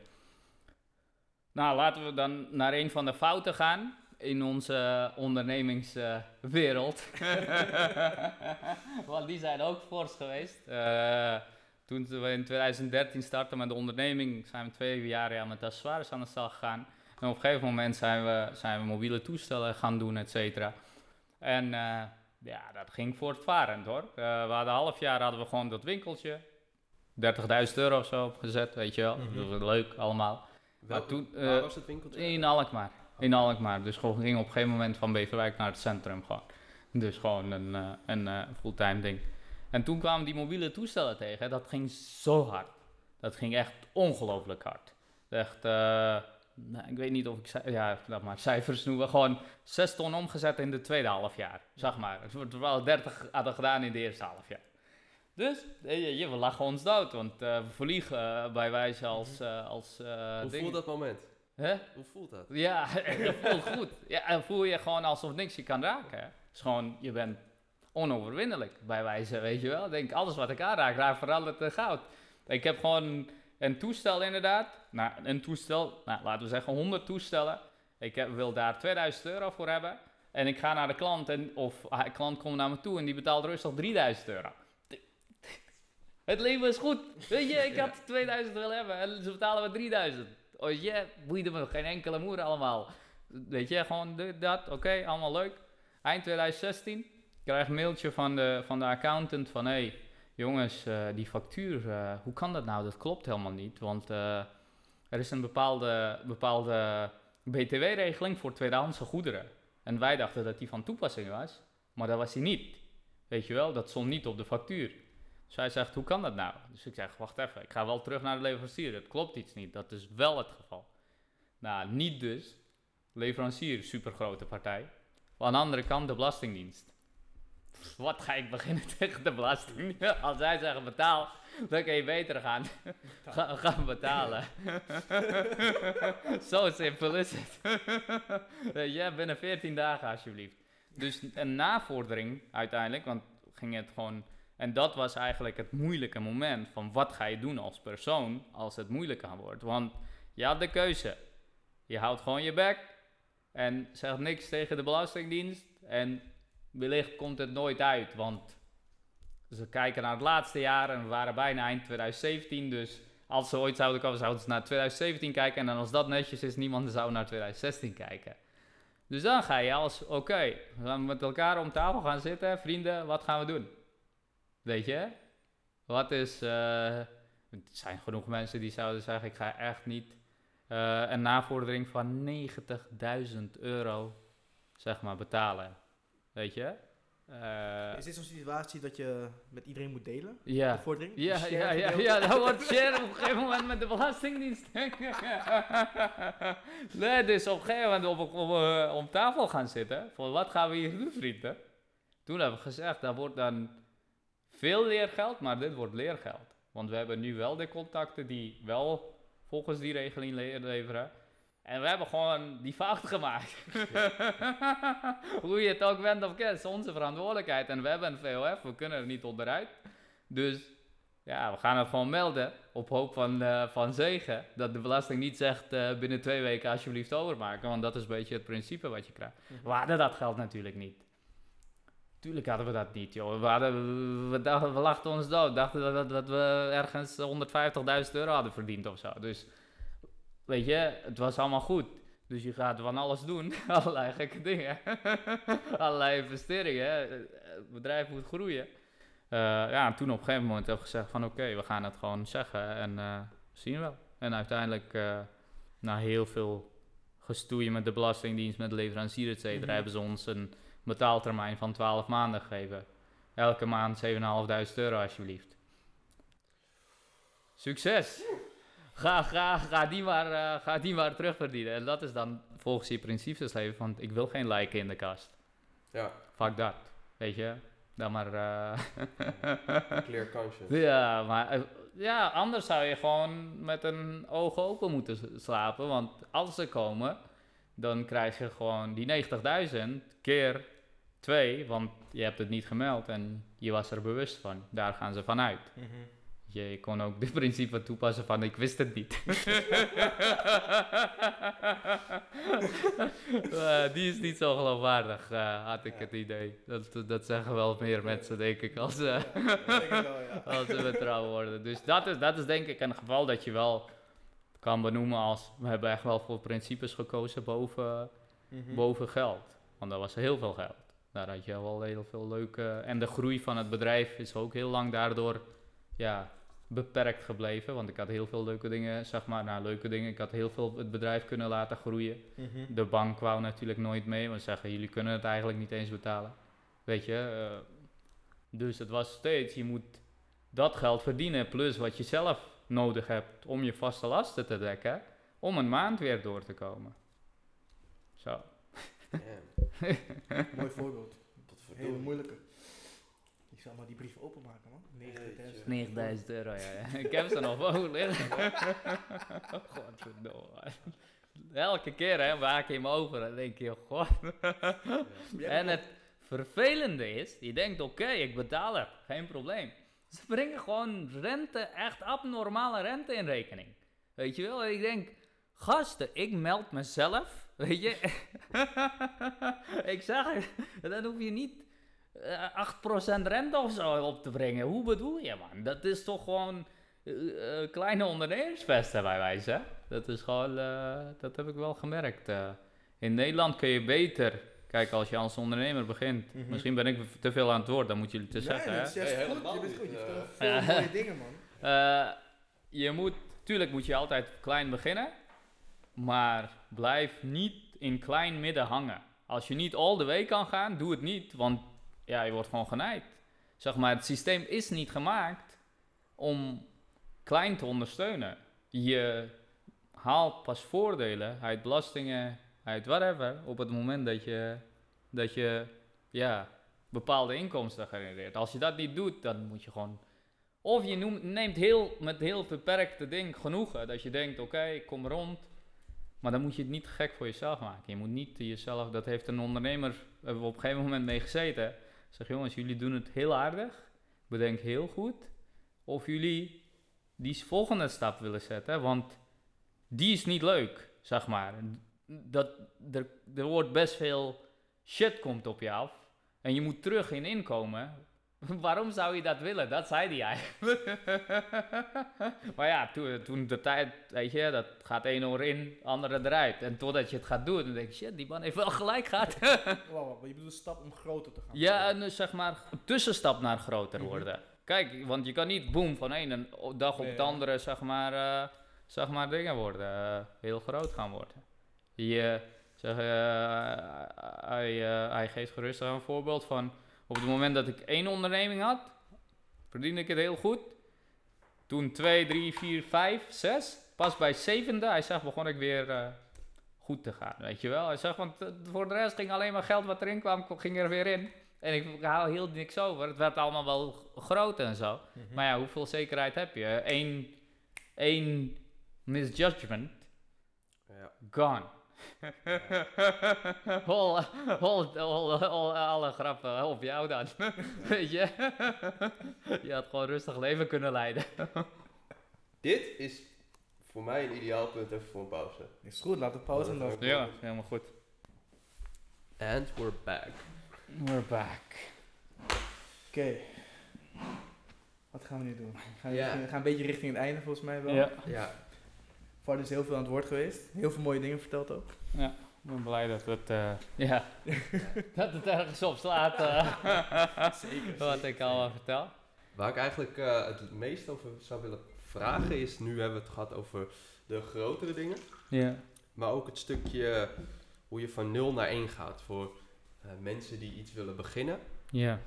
Nou, laten we dan naar een van de fouten gaan in onze ondernemingswereld. Want die zijn ook fors geweest. Eh, toen we in 2013 startten met de onderneming, zijn we twee jaar ja, met accessoires aan de slag gegaan. En op een gegeven moment zijn we, zijn we mobiele toestellen gaan doen, et cetera. En eh, ja, dat ging voortvarend hoor. Eh, we hadden een half jaar hadden we gewoon dat winkeltje. 30.000 euro of zo opgezet, weet je wel. Mhm. Dat was leuk allemaal. Toen, eh, waar was het winkeltje? In Alkmaar. In Alkmaar. Dus gewoon ging op een gegeven moment van Beverwijk naar het centrum gewoon. Dus gewoon een, eh, een eh, fulltime ding. En toen kwamen die mobiele toestellen tegen. Dat ging zo hard. Dat ging echt ongelooflijk hard. Echt, eh, nou, ik weet niet of ik, ja, laat maar cijfers noemen. Gewoon 6 ton omgezet in de tweede half jaar. Zeg maar. Wel 30 hadden gedaan in de eerste half jaar. Dus eh, je, je, we lachen ons dood, want eh, we vliegen eh, bij wijze als, eh als eh, Hoe ding. voelt dat moment? Hè? Hoe voelt dat? Ja, dat voelt goed. Ja, en voel je gewoon alsof niks je kan raken. Het is gewoon, je bent onoverwinnelijk bij wijze, weet je wel. Ik Denk, alles wat ik aanraak, raakt verandert in goud. Ik heb gewoon een toestel inderdaad. Nou, een toestel, nou, laten we zeggen 100 toestellen. Ik heb, wil daar 2000 euro voor hebben. En ik ga naar de klant, en, of ah, de klant komt naar me toe en die betaalt rustig 3000 euro. Het leven is goed. Weet je, ik had 2000 willen hebben en ze betalen me 3000. Oh je, boeide me geen enkele moer allemaal. Weet je, gewoon dat, oké, allemaal leuk. Eind 2016 krijg een mailtje van de, van de accountant van... Hé, hey, jongens, eh, die factuur, eh, hoe kan dat nou? Dat klopt helemaal niet, want eh, er is een bepaalde, bepaalde btw-regeling voor tweedehandse goederen. En wij dachten dat die van toepassing was, maar dat was die niet. Weet je wel, dat stond niet op de factuur. Dus hij zegt, hoe kan dat nou? Dus ik zeg, wacht even, ik ga wel terug naar de leverancier. Het klopt iets niet, dat is wel het geval. Nou, niet dus. Leverancier, supergrote partij. Aan de andere kant de Belastingdienst. Wat ga ik beginnen tegen de Belastingdienst? Als zij zeggen betaal, dan kun je beter gaan, ga, gaan betalen. Zo simpel is het. Je, binnen 14 dagen alsjeblieft. Dus een navordering uiteindelijk, want ging het gewoon... En dat was eigenlijk het moeilijke moment van wat ga je doen als persoon als het moeilijker wordt. Want je had de keuze. Je houdt gewoon je bek en zegt niks tegen de Belastingdienst. En wellicht komt het nooit uit, want ze kijken naar het laatste jaar en we waren bijna eind 2017. Dus als ze ooit zouden komen, zouden ze naar 2017 kijken. En dan als dat netjes is, niemand zou naar 2016 kijken. Dus dan ga je als, oké, we gaan met elkaar om tafel gaan zitten. Vrienden, wat gaan we doen? Weet je? Wat is... eh, er zijn genoeg mensen die zouden zeggen, ik ga echt niet eh, een navordering van 90.000 euro, zeg maar, betalen. Weet je? Eh, Is dit zo'n situatie dat je met iedereen moet delen? ja. De vordering? Ja, De ja, ja, ja, dan wordt share op een gegeven moment met de Belastingdienst. nee, dus op een gegeven moment op, op, eh, om tafel gaan zitten. Van wat gaan we hier doen, vrienden? Toen hebben we gezegd, dat wordt dan veel leergeld, maar dit wordt leergeld. Want we hebben nu wel de contacten die wel volgens die regeling le- leveren. En we hebben gewoon die fout gemaakt. Hoe je het ook bent of kent, is onze verantwoordelijkheid. En we hebben een VOF, we kunnen er niet onderuit. Dus ja, we gaan het gewoon melden op hoop van, eh, van zegen. Dat de belasting niet zegt eh, binnen twee weken alsjeblieft overmaken. Want dat is een beetje het principe wat je krijgt. We hadden dat geld natuurlijk niet. Tuurlijk hadden we dat niet, joh. We, hadden, we, dachten, we lachten ons dood. dachten dat, dat, dat we ergens 150.000 euro hadden verdiend of zo. Dus weet je, het was allemaal goed. Dus je gaat van alles doen. Allerlei gekke dingen. Allerlei investeringen. Het bedrijf moet groeien. Eh, ja, en toen op een gegeven moment heb ik gezegd van oké, we gaan het gewoon zeggen en eh, zien we wel. En uiteindelijk, eh, na heel veel gestoeien met de Belastingdienst, met de leverancier, et cetera, Mhm. hebben ze ons een betaaltermijn van 12 maanden gegeven. Elke maand 7.500 euro alsjeblieft. Succes! Ga, ga, ga, die maar, eh, ga die maar terugverdienen. En dat is dan volgens je principes leven van ik wil geen lijken in de kast. Ja, Fuck dat. Weet je? Dan maar... eh, clear conscience. ja, maar eh, ja, anders zou je gewoon met een oog open moeten slapen. Want als ze komen, dan krijg je gewoon die 90.000 keer 2. Want je hebt het niet gemeld en je was er bewust van. Daar gaan ze vanuit. Mhm. Je kon ook dit principe toepassen van ik wist het niet. Eh, die is niet zo geloofwaardig, eh, had ik Ja. het idee. Dat, dat zeggen wel meer mensen, denk ik, als, eh, als ze betrouwd worden. Dus dat is, dat is denk ik een geval dat je wel kan benoemen als... We hebben echt wel voor principes gekozen boven, Mhm. boven geld. Want dat was heel veel geld. Daar had je wel heel veel leuke... En de groei van het bedrijf is ook heel lang daardoor ja, beperkt gebleven. Want ik had heel veel leuke dingen, zeg maar, nou leuke dingen. Ik had heel veel het bedrijf kunnen laten groeien. Mhm. De bank wou natuurlijk nooit mee, want ze zeggen jullie kunnen het eigenlijk niet eens betalen. Weet je, eh, dus het was steeds, je moet dat geld verdienen plus wat je zelf nodig hebt om je vaste lasten te dekken, om een maand weer door te komen. Mooi voorbeeld. tot Hele moeilijke. Ik zal maar die brief openmaken, man. 9000. Jeetje. 9000 euro, ja, ja. Ik heb ze nog boven liggen. Godverdomme. Elke keer hè, maak je hem over en denk je, god. En het vervelende is, je denkt oké, ik betaal het, geen probleem. Ze brengen gewoon rente, echt abnormale rente in rekening. Weet je wel? En ik denk, gasten, ik meld mezelf, weet je. ik zeg, dan hoef je niet eh, 8% rente of zo op te brengen. Hoe bedoel je, man? Dat is toch gewoon eh, eh, kleine ondernemersvesten bij wijze. hè? Dat is gewoon, eh, dat heb ik wel gemerkt. eh. in Nederland kun je beter, kijk, als je als ondernemer begint. Mhm. Misschien ben ik te veel aan het woord, dan moet jullie te Nee, zeggen. dat hè? is juist goed. Je bent goed. Je eh. vertelt veel Ja. mooie dingen, man. Eh, je moet, tuurlijk moet je altijd klein beginnen, maar blijf niet in klein midden hangen. Als je niet all the way kan gaan, doe het niet, want ja, je wordt gewoon genaaid. Zeg maar, het systeem is niet gemaakt om klein te ondersteunen. Je haalt pas voordelen uit belastingen, uit whatever, op het moment dat je, dat je ja, bepaalde inkomsten genereert. Als je dat niet doet, dan moet je gewoon of je neemt heel, met heel beperkte ding genoegen. Dat je denkt, oké, ik kom rond. Maar dan moet je het niet gek voor jezelf maken. Je moet niet jezelf, dat heeft een ondernemer, hebben we op een gegeven moment mee gezeten. Zeg jongens, jullie doen het heel aardig. Bedenk heel goed of jullie die volgende stap willen zetten. Want die is niet leuk, zeg maar. Dat, er, er wordt best veel shit komt op je af. En je moet terug in inkomen. Waarom zou je dat willen? Dat zei hij eigenlijk. maar ja, toen, toen de tijd, weet je, dat gaat één oor in, andere eruit. En totdat je het gaat doen, dan denk je, shit, die man heeft wel gelijk gehad. Wow, je bedoelt een stap om groter te gaan. ja, en eh, zeg maar, een tussenstap naar groter Mhm. worden. Kijk, want je kan niet boom van één dag op ja. andere, zeg maar, eh, zeg maar dingen worden, eh, heel groot gaan worden. Je, zeg, eh, hij, hij geeft gerust een voorbeeld van, op het moment dat ik één onderneming had, verdiende ik het heel goed. Toen twee, drie, vier, vijf, zes, pas bij zevende, hij zegt, begon ik weer eh, goed te gaan, weet je wel. Hij zegt, want eh, voor de rest ging alleen maar geld wat erin kwam, ging er weer in. En ik haal heel niks over. Het werd allemaal wel groot en zo. Mhm. Maar ja, hoeveel zekerheid heb je? Eén, één misjudgment, Ja. gone. Hol, hol, hol, hol, alle grappen op jou dan. Weet je? je had gewoon rustig leven kunnen leiden. Dit is voor mij een ideaal punt even voor een pauze. Is goed, laat het pauze dan. Ja, helemaal goed. And we're back. We're back. Oké. Wat gaan we nu doen? Gaan we, Ja. gaan een beetje richting het einde volgens mij wel. Ja, Ja, Vard is heel veel aan het woord geweest. Heel veel mooie dingen verteld ook. ik ben blij dat het, eh, ja, dat het ergens op slaat. eh, Zeker. wat ik al vertel. waar ik eigenlijk eh, het meest over zou willen vragen is, nu hebben we het gehad over de grotere dingen, Ja. maar ook het stukje hoe je van 0 naar 1 gaat voor eh, mensen die iets willen beginnen. Ja.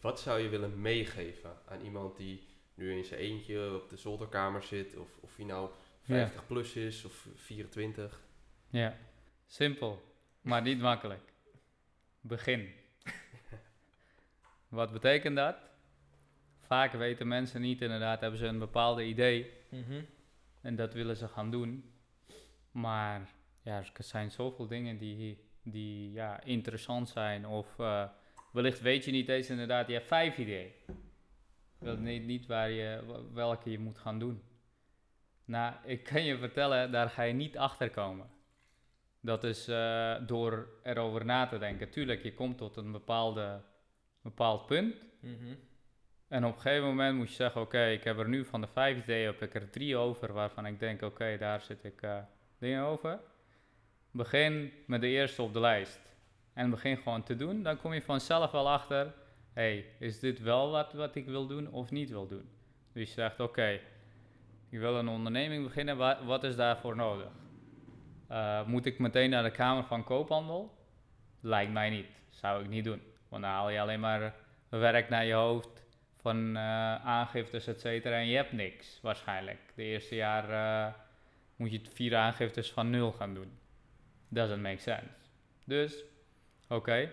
Wat zou je willen meegeven aan iemand die nu in zijn eentje op de zolderkamer zit, of, of hij nou 50 plus is of 24? Ja, simpel, maar niet makkelijk. Begin. Wat betekent dat? Vaak weten mensen niet, inderdaad, hebben ze een bepaalde idee Mhm. en dat willen ze gaan doen. Maar ja, er zijn zoveel dingen die, die ja, interessant zijn. Of eh, wellicht weet je niet eens inderdaad, je hebt vijf ideeën. Je weet niet, niet waar je, welke je moet gaan doen. Nou, ik kan je vertellen, daar ga je niet achter komen. Dat is eh, door erover na te denken. Tuurlijk, je komt tot een bepaalde, bepaald punt. Mhm. En op een gegeven moment moet je zeggen, oké, ik heb er nu van de vijf ideeën, heb ik er drie over waarvan ik denk, oké, daar zit ik eh, dingen over. Begin met de eerste op de lijst. En begin gewoon te doen. Dan kom je vanzelf wel achter, hey, is dit wel wat, wat ik wil doen of niet wil doen? Dus je zegt, oké, ik wil een onderneming beginnen, wa- wat is daarvoor nodig? Eh, moet ik meteen naar de Kamer van Koophandel? Lijkt mij niet. Zou ik niet doen. Want dan haal je alleen maar werk naar je hoofd van eh, aangiftes, et cetera. En je hebt niks, waarschijnlijk. De eerste jaar eh, moet je vier aangiftes van nul gaan doen. Doesn't make sense. Dus, oké.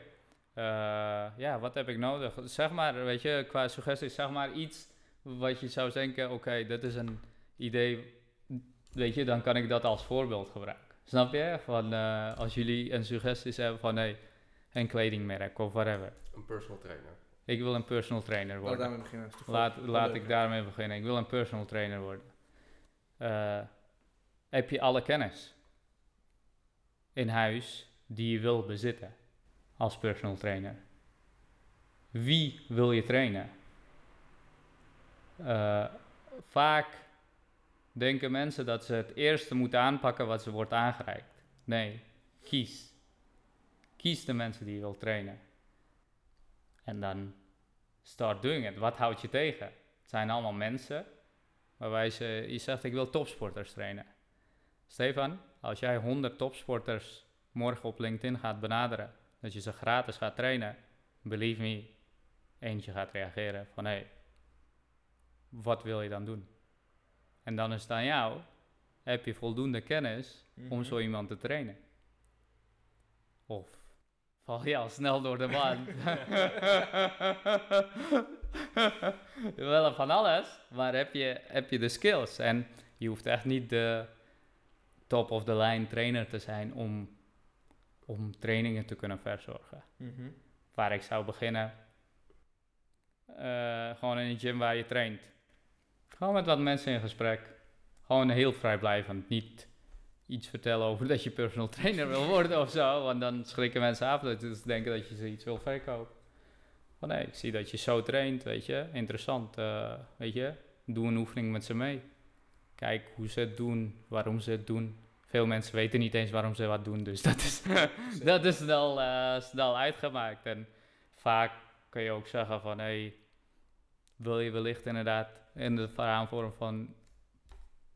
Ja, wat heb ik nodig? Zeg maar, weet je, qua suggesties, zeg maar iets wat je zou denken, oké, dit is een idee, weet je, dan kan ik dat als voorbeeld gebruiken. Snap je? Van, eh, als jullie een suggesties hebben van, hey, een kledingmerk of whatever. Een personal trainer. Ik wil een personal trainer Laat worden. daarmee beginnen. Laat, laat leuk, ik daarmee beginnen. Ik wil een personal trainer worden. Eh, heb je alle kennis in huis die je wil bezitten als personal trainer? wie wil je trainen? Eh, vaak denken mensen dat ze het eerste moeten aanpakken wat ze wordt aangereikt. Nee, kies. Kies de mensen die je wilt trainen. En dan start doing it. Wat houdt je tegen? Het zijn allemaal mensen waarbij ze, je zegt ik wil topsporters trainen. Stefan, als jij 100 topsporters morgen op LinkedIn gaat benaderen, dat je ze gratis gaat trainen, believe me, eentje gaat reageren van hé, wat wil je dan doen? En dan is het aan jou, heb je voldoende kennis om Mhm. zo iemand te trainen? Of val je al snel door de baan? Wel van alles, maar heb je, heb je de skills? En je hoeft echt niet de top of the line trainer te zijn om, om trainingen te kunnen verzorgen. Mhm. Waar ik zou beginnen, eh, gewoon in een gym waar je traint. Gewoon met wat mensen in gesprek. Gewoon heel vrijblijvend. Niet iets vertellen over dat je personal trainer wil worden of zo. Want dan schrikken mensen af dat ze denken dat je ze iets wil verkopen. Van nee, ik zie dat je zo traint, weet je. Interessant, eh, weet je. Doe een oefening met ze mee. Kijk hoe ze het doen, waarom ze het doen. Veel mensen weten niet eens waarom ze wat doen, dus dat is, dat is snel, eh, snel uitgemaakt. En vaak kun je ook zeggen van, hé, hey, wil je wellicht inderdaad in de vorm van,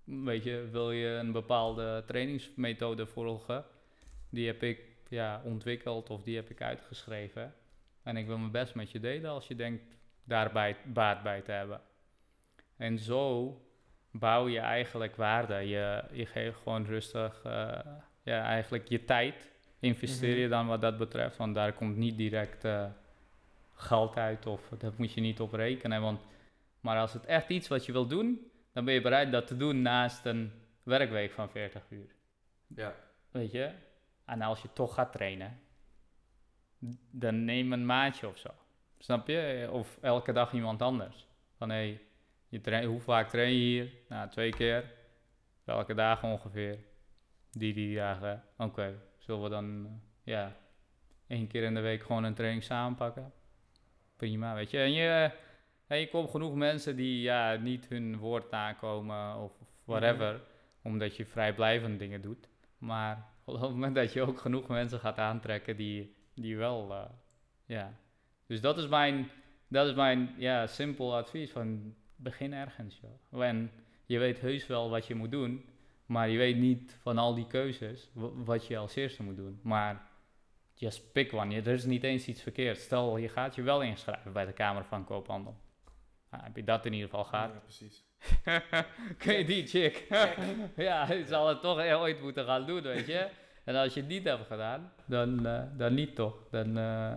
weet je, wil je een bepaalde trainingsmethode volgen? Die heb ik ja, ontwikkeld of die heb ik uitgeschreven. En ik wil mijn best met je delen als je denkt daarbij baat bij te hebben. En zo bouw je eigenlijk waarde. Je, je geeft gewoon rustig, eh, ja, eigenlijk je tijd investeer je dan wat dat betreft. Want daar komt niet direct eh, geld uit of dat moet je niet op rekenen. Want, maar als het echt iets wat je wil doen, dan ben je bereid dat te doen naast een werkweek van 40 uur. Ja, Weet je? En als je toch gaat trainen, dan neem een maatje of zo. Snap je? Of elke dag iemand anders. Van hé, hey, je trai- hoe vaak train je hier? Nou, twee keer. Welke dagen ongeveer? Die, die dagen. Oké, zullen we dan, eh, ja, één keer in de week gewoon een training samenpakken? Prima, weet je. En je, je komt genoeg mensen die ja, niet hun woord nakomen of whatever. Omdat je vrijblijvend dingen doet. Maar op het moment dat je ook genoeg mensen gaat aantrekken die, die wel, eh, ja. Dus dat is mijn, dat is mijn ja, simpel advies van begin ergens, joh. En je weet heus wel wat je moet doen, maar je weet niet van al die keuzes wa- wat je als eerste moet doen. Maar just pick one. Er is niet eens iets verkeerd. Stel, je gaat je wel inschrijven bij de Kamer van Koophandel. Nou, heb je dat in ieder geval gehad? Ja, precies. Kun je die chick? ja, je zal het toch ooit moeten gaan doen, weet je. En als je het niet hebt gedaan, dan, eh, dan niet toch. Dan, eh,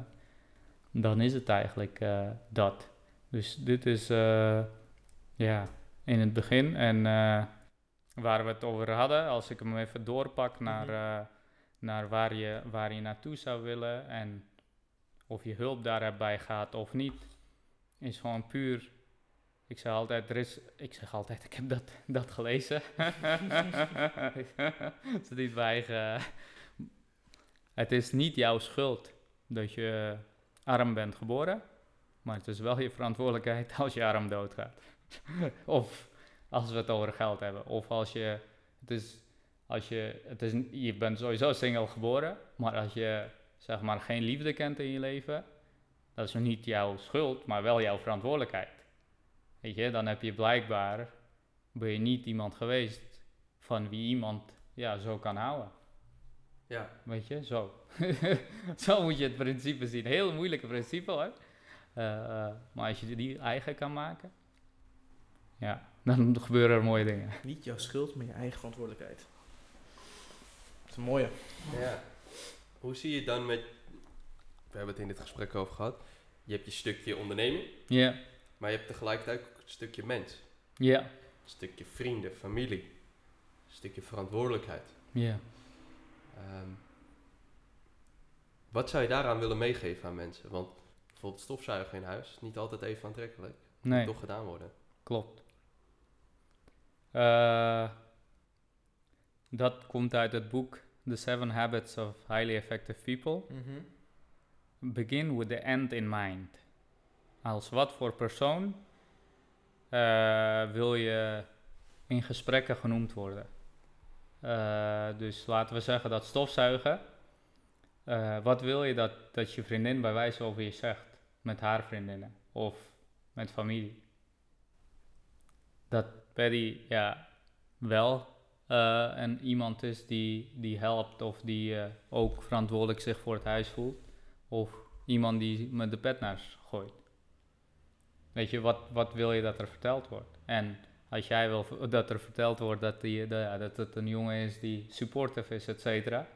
dan is het eigenlijk eh, dat. Dus dit is, ja, in het begin. En waar we het over hadden, als ik hem even doorpak naar, Mhm. naar waar, je, waar je naartoe zou willen en of je hulp daarbij gaat of niet, is gewoon puur ik zeg altijd, er is, ik zeg altijd, ik heb dat, dat gelezen. Het is niet mijn eigen. Het is niet jouw schuld dat je arm bent geboren, maar het is wel je verantwoordelijkheid als je arm doodgaat. of als we het over geld hebben, of als je, het is, als je, het is, je bent sowieso single geboren, maar als je zeg maar geen liefde kent in je leven, dat is niet jouw schuld, maar wel jouw verantwoordelijkheid. Weet je, dan heb je blijkbaar, ben je niet iemand geweest van wie iemand ja, zo kan houden. ja, Weet je, zo. zo moet je het principe zien. Heel moeilijke principe hoor. Eh, eh, maar als je die eigen kan maken, ja, dan gebeuren er mooie dingen. Niet jouw schuld, maar je eigen verantwoordelijkheid. Dat is een mooie. ja. Hoe zie je dan met... We hebben het in dit gesprek over gehad. Je hebt je stukje onderneming, Ja, maar je hebt tegelijkertijd ook een stukje mens. ja, Een stukje vrienden, familie. Een stukje verantwoordelijkheid. ja. Ehm, wat zou je daaraan willen meegeven aan mensen? Want bijvoorbeeld stofzuigen in huis is niet altijd even aantrekkelijk. Nee. Moet toch gedaan worden. Klopt. Eh, dat komt uit het boek The Seven Habits of Highly Effective People. Mhm. Begin with the end in mind. Als wat voor persoon eh, wil je in gesprekken genoemd worden? Eh, dus laten we zeggen dat stofzuigen. Eh, wat wil je dat, dat je vriendin bij wijze over je zegt met haar vriendinnen of met familie? Dat Paddy ja, wel een iemand is die, die helpt of die ook verantwoordelijk zich voor het huis voelt. Of iemand die met de pet naar gooit. Weet je, wat, wat wil je dat er verteld wordt? En als jij wil dat er verteld wordt dat, die, de- dat het een jongen is die supportive is, et cetera,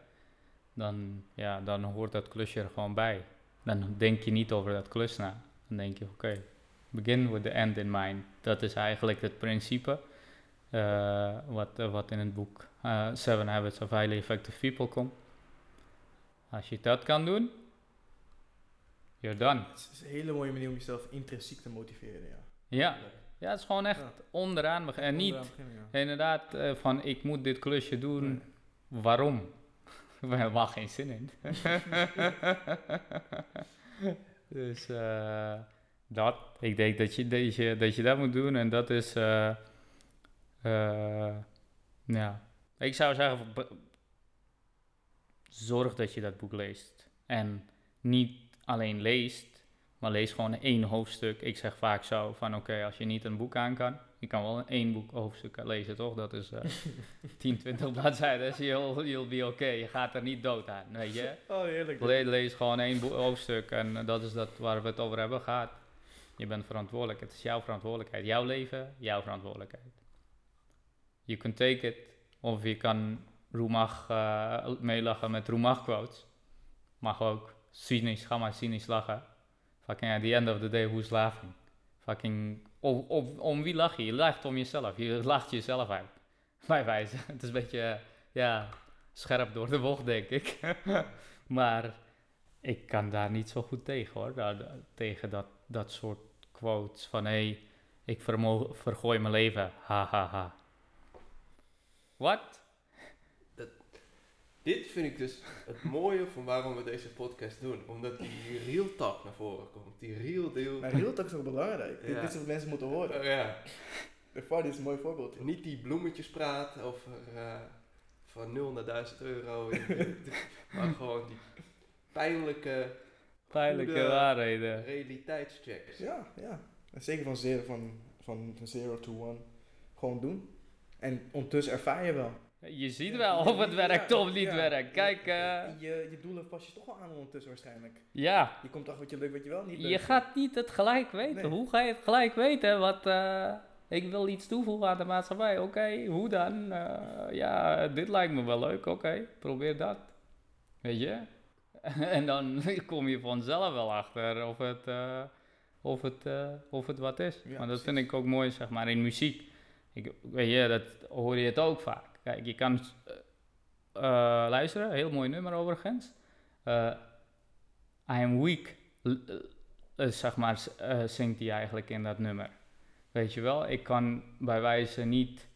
dan, ja, dan hoort dat klusje er gewoon bij. Dan denk je niet over dat klus na. Dan denk je, oké, begin with the end in mind. Dat is eigenlijk het principe eh, wat, eh, wat in het boek eh, Seven Habits of Highly Effective People komt. Als je dat kan doen, you're done. Het is een hele mooie manier om jezelf intrinsiek te motiveren, ja. Ja, ja het is gewoon echt Ja. onderaan beginnen. En niet Onderaan beginnen, ja. inderdaad eh, van ik moet dit klusje doen. Nee. Waarom? We hebben helemaal geen zin in. dus eh, dat. Ik denk dat je, dat, je, dat je dat moet doen. En dat is... eh, eh, ja. Ik zou zeggen... Zorg dat je dat boek leest. En niet alleen leest, maar lees gewoon één hoofdstuk. Ik zeg vaak zo van oké, als je niet een boek aan kan, je kan wel één boek hoofdstuk lezen, toch? Dat is eh 10, 20 bladzijden. Dus you'll, you'll be oké. Je gaat er niet dood aan, weet je? Oh, heerlijk. Le- lees gewoon één hoofdstuk en eh, dat is dat waar we het over hebben gaat. Je bent verantwoordelijk. Het is jouw verantwoordelijkheid. Jouw leven, jouw verantwoordelijkheid. You can take it. Of je kan Roemag eh, meelachen met Roemag quotes. Mag ook. Cynisch, ga maar cynisch lachen. Fucking at the end of the day, who's laughing? Fucking, of, of, om wie lach je? Je lacht om jezelf. Je lacht jezelf uit. Bij wijze. Het is een beetje, eh, ja, scherp door de bocht, denk ik. maar ik kan daar niet zo goed tegen, hoor. Daar, daar- tegen dat, dat soort quotes van, hé, hey, ik vergooi mijn leven. Ha, ha, ha. Wat? Dit vind ik dus het mooie van waarom we deze podcast doen. Omdat die real talk naar voren komt. Die real deal. Maar heel toch is ook belangrijk. Dit- Ja. Dit is wat mensen moeten horen. Ja. De Fardy is een mooi voorbeeld. Niet die bloemetjes praten over eh, van 0 naar 1000 euro. maar gewoon die pijnlijke Pijnlijke Goede- waarheden. realiteitschecks. Ja, ja. En zeker van zero, van, van zero to one. Gewoon doen. En ondertussen ervaar je wel. Je ziet wel je- of het werkt of niet werkt. Kijk, eh, Je, je doelen pas je toch wel aan ondertussen waarschijnlijk. ja, Je komt achter wat je leuk, wat je wel niet leuk je gaat niet het gelijk weten. Nee. Hoe ga je het gelijk weten? Wat, eh, ik wil iets toevoegen aan de maatschappij. Oké, hoe dan? Eh, ja, dit lijkt me wel leuk. Oké, probeer dat. Weet je? en dan kom je vanzelf wel achter of het, of het, of het wat is. Ja, maar dat precies. vind ik ook mooi, zeg maar, in muziek. Ik, weet je, dat hoor je het ook vaak. Kijk, je kan eh, eh, luisteren, heel mooi nummer overigens. Eh, I am weak, zeg maar, zingt hij eigenlijk in dat nummer. Weet je wel, ik kan bij wijze niet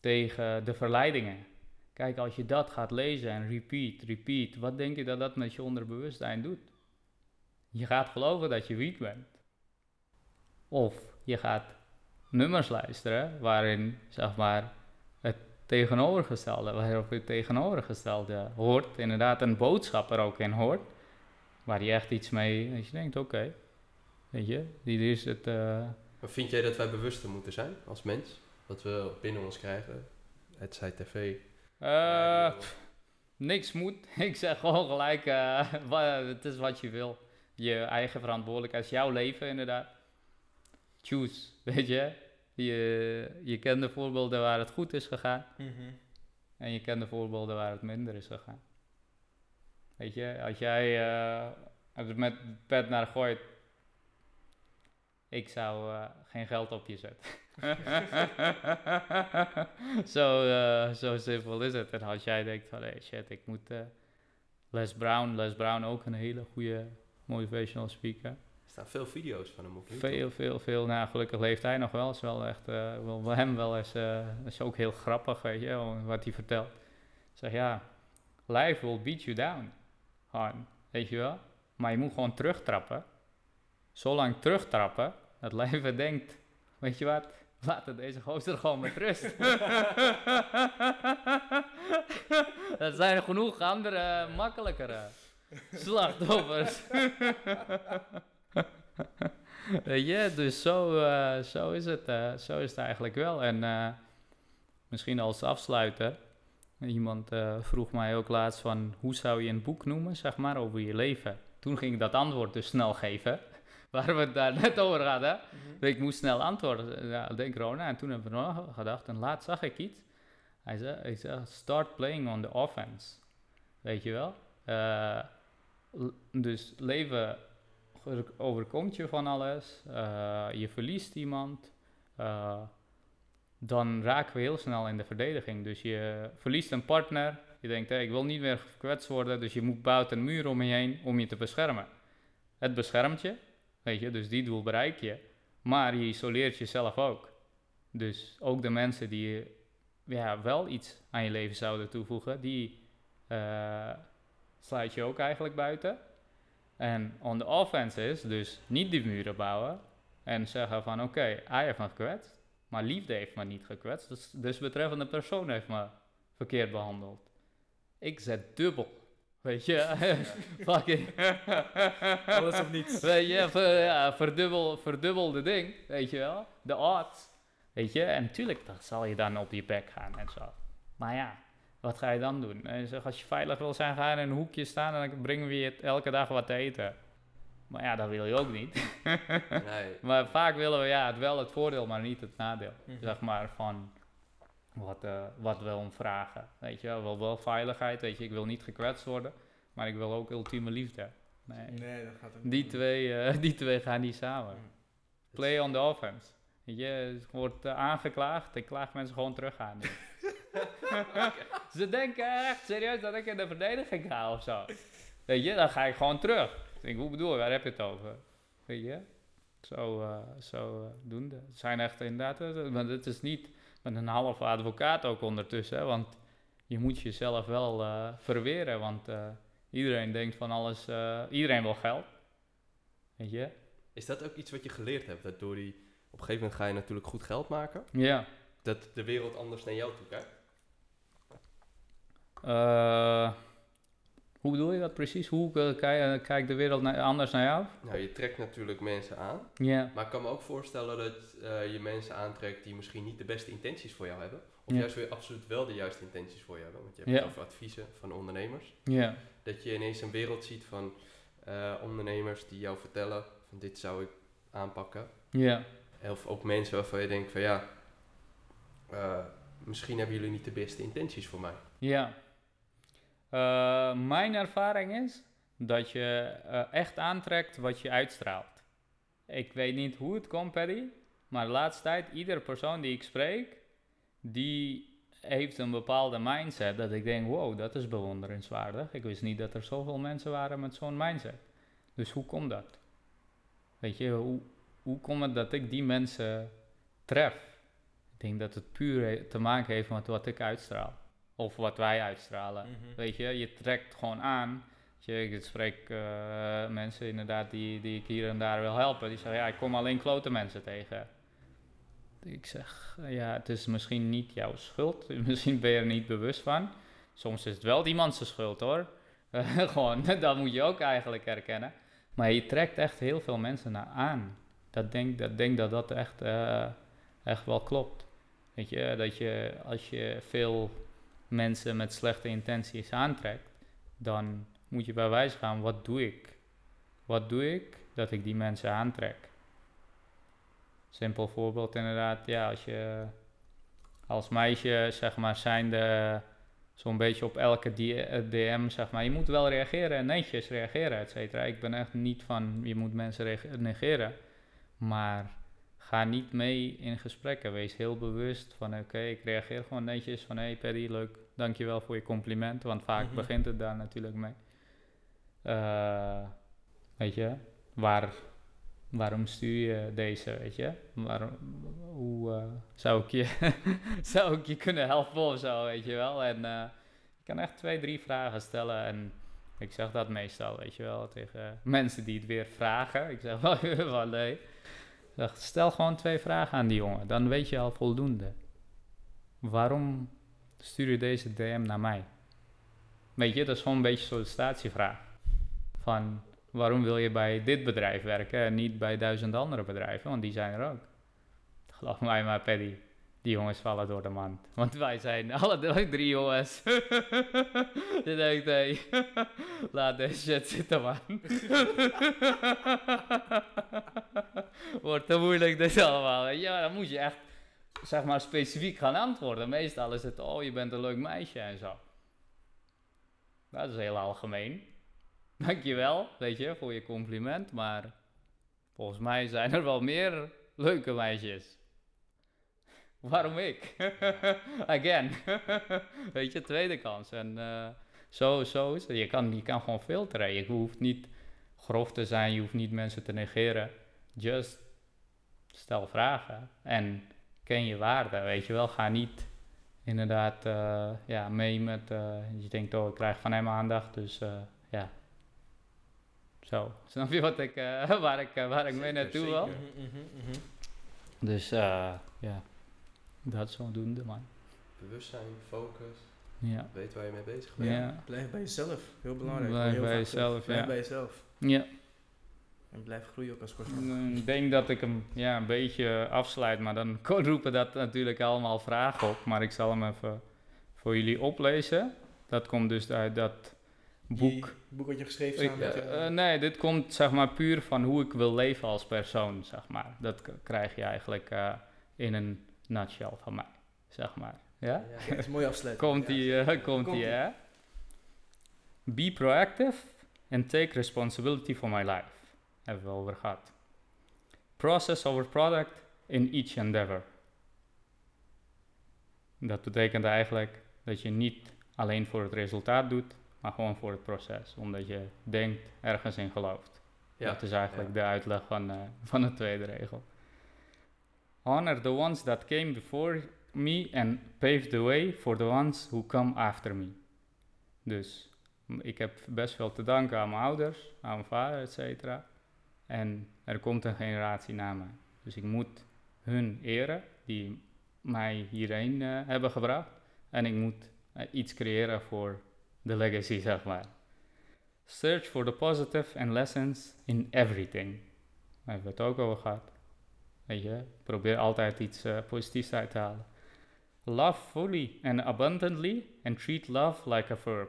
tegen de verleidingen. Kijk, als je dat gaat lezen en repeat, repeat, wat denk je dat dat met je onderbewustzijn doet? Je gaat geloven dat je weak bent. Of je gaat nummers luisteren waarin, zeg maar, het tegenovergestelde, waarop het tegenovergestelde hoort, inderdaad een boodschap er ook in hoort, waar je echt iets mee, dat je denkt, oké, weet je, dit is het, Maar vind jij dat wij bewuster moeten zijn als mens? Wat we binnen ons krijgen? Het zij tv. eh, niks moet. Ik zeg gewoon gelijk, eh, het is wat je wil. Je eigen verantwoordelijkheid, jouw leven inderdaad. Choose, weet je. Je, je kent de voorbeelden waar het goed is gegaan. Mhm. En je kent de voorbeelden waar het minder is gegaan. Weet je, als jij als het met pet naar gooit, ik zou eh, geen geld op je zetten. zo, eh, zo simpel is het. En als jij denkt van, hey shit, ik moet Les Brown, Les Brown ook een hele goede motivational speaker. Staan veel video's van hem op YouTube. Veel, veel, veel. Nou, gelukkig leeft hij nog wel. Is wel echt, eh, wel, hem wel eens, eh, is ook heel grappig, weet je, wat hij vertelt. Zeg, ja, life will beat you down. Weet je wel. Maar je moet gewoon terugtrappen. zo lang terugtrappen dat leven denkt, weet je wat, laten deze gozer gewoon met rust. er zijn genoeg andere, makkelijkere slachtoffers. Weet je, dus zo, eh, zo, is het, eh, zo is het eigenlijk wel. En eh, misschien als afsluiter, iemand vroeg mij ook laatst van, hoe zou je een boek noemen, zeg maar, over je leven? Toen ging ik dat antwoord dus snel geven, waar we het daar net over hadden. Ik moest snel antwoorden, ja, denk corona. En toen hebben we nog gedacht, en laatst zag ik iets. Hij zei, hij zei, start playing on the offense. Weet je wel? Dus leven overkomt je van alles. eh, je verliest iemand. eh, dan raken we heel snel in de verdediging. Dus je verliest een partner. Je denkt, ik wil niet meer gekwetst worden. Dus je moet buiten een muur om je heen om je te beschermen. Het beschermt je. Weet je, dus die doel bereik je. Maar je isoleert jezelf ook. Dus ook de mensen die ja, wel iets aan je leven zouden toevoegen, die eh, sluit je ook eigenlijk buiten. En on the offense is dus niet die muren bouwen en zeggen van oké, hij heeft me gekwetst, maar liefde heeft me niet gekwetst, dus, dus betreffende persoon heeft me verkeerd behandeld. Ik zet dubbel. Weet je, fucking. Alles of niets. Weet je, ver, ja, verdubbel, verdubbelde ding, weet je wel. De odds. Weet je, en natuurlijk dan zal je dan op je bek gaan en zo. Maar ja, wat ga je dan doen? En zeg, als je veilig wil zijn, ga je in een hoekje staan en dan brengen we je elke dag wat te eten. Maar ja, dat wil je ook niet. Nee. Maar vaak willen we ja, het wel het voordeel, maar niet het nadeel. Mhm. Zeg maar van wat, eh, wat we om vragen. Weet je, wel, wel, wel veiligheid. Weet je, ik wil niet gekwetst worden, maar ik wil ook ultieme liefde. Nee. Nee, dat gaat ook Die niet. twee, eh, die twee gaan niet samen. Mm. Play on the offense. Weet je, het wordt eh, aangeklaagd, ik klaag mensen gewoon terug aan. Ze denken echt serieus dat ik in de verdediging ga of zo. Weet je, dan ga ik gewoon terug. Ik denk, hoe bedoel je, waar heb je het over? Weet je, zo, eh zo eh, doen de. Het zijn echt inderdaad, eh, want het is niet met een halve advocaat ook ondertussen, hè, want je moet jezelf wel eh, verweren, want iedereen denkt van alles, iedereen wil geld. Weet je? Is dat ook iets wat je geleerd hebt? Dat door die, op een gegeven moment ga je natuurlijk goed geld maken. Ja. Dat de wereld anders naar jou toe kijkt. Eh, hoe bedoel je dat precies? Hoe eh, eh, kijkt de wereld na- anders naar jou? Nou, je trekt natuurlijk mensen aan. Ja. Maar ik kan me ook voorstellen dat je mensen aantrekt die misschien niet de beste intenties voor jou hebben. Of Ja. juist weer absoluut wel de juiste intenties voor je hebben. Want je hebt Ja. het over adviezen van ondernemers. Ja. Dat je ineens een wereld ziet van ondernemers die jou vertellen van dit zou ik aanpakken. Ja. Of ook mensen waarvan je denkt van ja, misschien hebben jullie niet de beste intenties voor mij. Ja. Eh, mijn ervaring is dat je eh, echt aantrekt wat je uitstraalt. Ik weet niet hoe het komt, Paddy, maar de laatste tijd, iedere persoon die ik spreek, die heeft een bepaalde mindset dat ik denk, wow, dat is bewonderenswaardig. Ik wist niet dat er zoveel mensen waren met zo'n mindset. Dus hoe komt dat? Weet je, hoe, hoe komt het dat ik die mensen tref? Ik denk dat het puur te maken heeft met wat ik uitstraal. Of wat wij uitstralen. Mhm. Weet je, je trekt gewoon aan. Je, ik spreek eh, mensen inderdaad die, die ik hier en daar wil helpen. Die zeggen, ja, ik kom alleen klote mensen tegen. Ik zeg, ja, het is misschien niet jouw schuld. Misschien ben je er niet bewust van. Soms is het wel iemands schuld hoor. gewoon, dat moet je ook eigenlijk herkennen. Maar je trekt echt heel veel mensen naar aan. Dat denk dat, denk dat dat echt, eh, echt wel klopt. Weet je, dat je als je veel mensen met slechte intenties aantrekt, dan moet je bij wijze gaan, wat doe ik? Wat doe ik dat ik die mensen aantrek? Simpel voorbeeld inderdaad, ja, als je als meisje, zeg maar, zijnde zo'n beetje op elke D- eh, DM, zeg maar, je moet wel reageren en netjes reageren, et cetera. Ik ben echt niet van, je moet mensen negeren, maar ga niet mee in gesprekken. Wees heel bewust van, oké, ik reageer gewoon netjes van, hey Paddy, leuk, dankjewel voor je compliment, want vaak Mhm. begint het daar natuurlijk mee. Eh, weet je, waar, waarom stuur je deze, weet je? Waarom, hoe eh, zou, ik je zou ik je kunnen helpen of zo, weet je wel? En je kan echt twee, drie vragen stellen en Ik zeg dat meestal, weet je wel, tegen mensen die het weer vragen. Ik zeg wel, wel nee. Ik zeg, stel gewoon twee vragen aan die jongen, dan weet je al voldoende. Waarom stuur je deze DM naar mij? Weet je, dat is gewoon een beetje sollicitatievraag. Van, waarom wil je bij dit bedrijf werken en niet bij duizend andere bedrijven? Want die zijn er ook. Geloof mij maar, Paddy. Die jongens vallen door de mand. Want wij zijn alle drie, drie jongens. Je denkt, hé, laat deze shit zitten, man. Wordt te moeilijk dit allemaal. Ja, dan moet je echt, zeg maar, specifiek gaan antwoorden. Meestal is het, oh, je bent een leuk meisje en zo. Dat is heel algemeen. Dankjewel, weet je, voor je compliment. Maar volgens mij zijn er wel meer leuke meisjes. Waarom ik? Again. Weet je, tweede kans. En uh, zo, zo is het. Je kan, je kan gewoon filteren. Je hoeft niet grof te zijn, je hoeft niet mensen te negeren. Just stel vragen en ken je waarde. Weet je wel, ga niet inderdaad uh, ja, mee met. Uh, je denkt, oh, ik krijg van hem aandacht, dus ja. Zo. Snap je wat ik, waar ik, waar ik mee naartoe wil? Mhm, mhm, mhm. Dus ja. Dat zodoende, man. Bewustzijn, focus. Ja. Weet waar je mee bezig bent. Ja. Blijf bij jezelf, heel belangrijk. Blijf Heel bij jezelf. Blijf ja. bij jezelf. Ja. En blijf groeien ook als persoon. Ik denk dat ik hem ja, een beetje afsluit, maar dan roepen dat natuurlijk allemaal vragen op. Maar ik zal hem even voor jullie oplezen. Dat komt dus uit dat boek. Die boek wat je geschreven Ik, samen met je... eh, eh, nee, dit komt zeg maar puur van hoe ik wil leven als persoon, zeg maar. Dat krijg je eigenlijk eh, in een nutshell van mij, zeg maar. Ja? Ja, dat is een mooie afsluiting. Komt Ja. eh, komt hè? Be proactive and take responsibility for my life. Hebben we over gehad. Process over product in each endeavor. Dat betekent eigenlijk dat je niet alleen voor het resultaat doet, maar gewoon voor het proces. Omdat je denkt, ergens in gelooft. Ja. Dat is eigenlijk ja. de uitleg van, eh, van de tweede regel. Honor the ones that came before me and pave the way for the ones who come after me. Dus ik heb best veel te danken aan mijn ouders, aan mijn vader, et cetera. En er komt een generatie na mij. Dus ik moet hun eren, die mij hierheen eh, hebben gebracht. En ik moet eh, iets creëren voor de legacy, zeg maar. Search for the positive and lessons in everything. Daar hebben we het ook over gehad. Weet je, probeer altijd iets eh, positiefs uit te halen. Love fully and abundantly and treat love like a verb.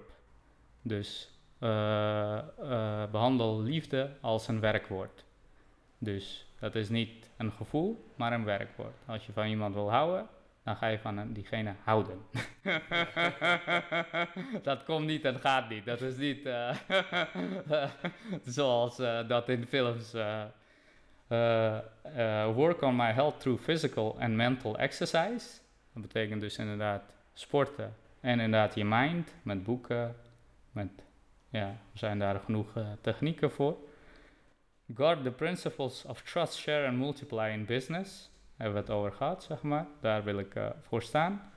Dus eh, eh, behandel liefde als een werkwoord. Dus dat is niet een gevoel, maar een werkwoord. Als je van iemand wil houden, dan ga je van diegene houden. dat komt niet en gaat niet. Dat is niet eh, zoals dat in films. work on my health through physical and mental exercise. Dat betekent dus inderdaad sporten en inderdaad je mind met boeken, met, ja, zijn daar genoeg eh, technieken voor. Guard the principles of trust, share and multiply in business. Hebben we het over gehad, zeg maar. Daar wil ik eh, voor staan.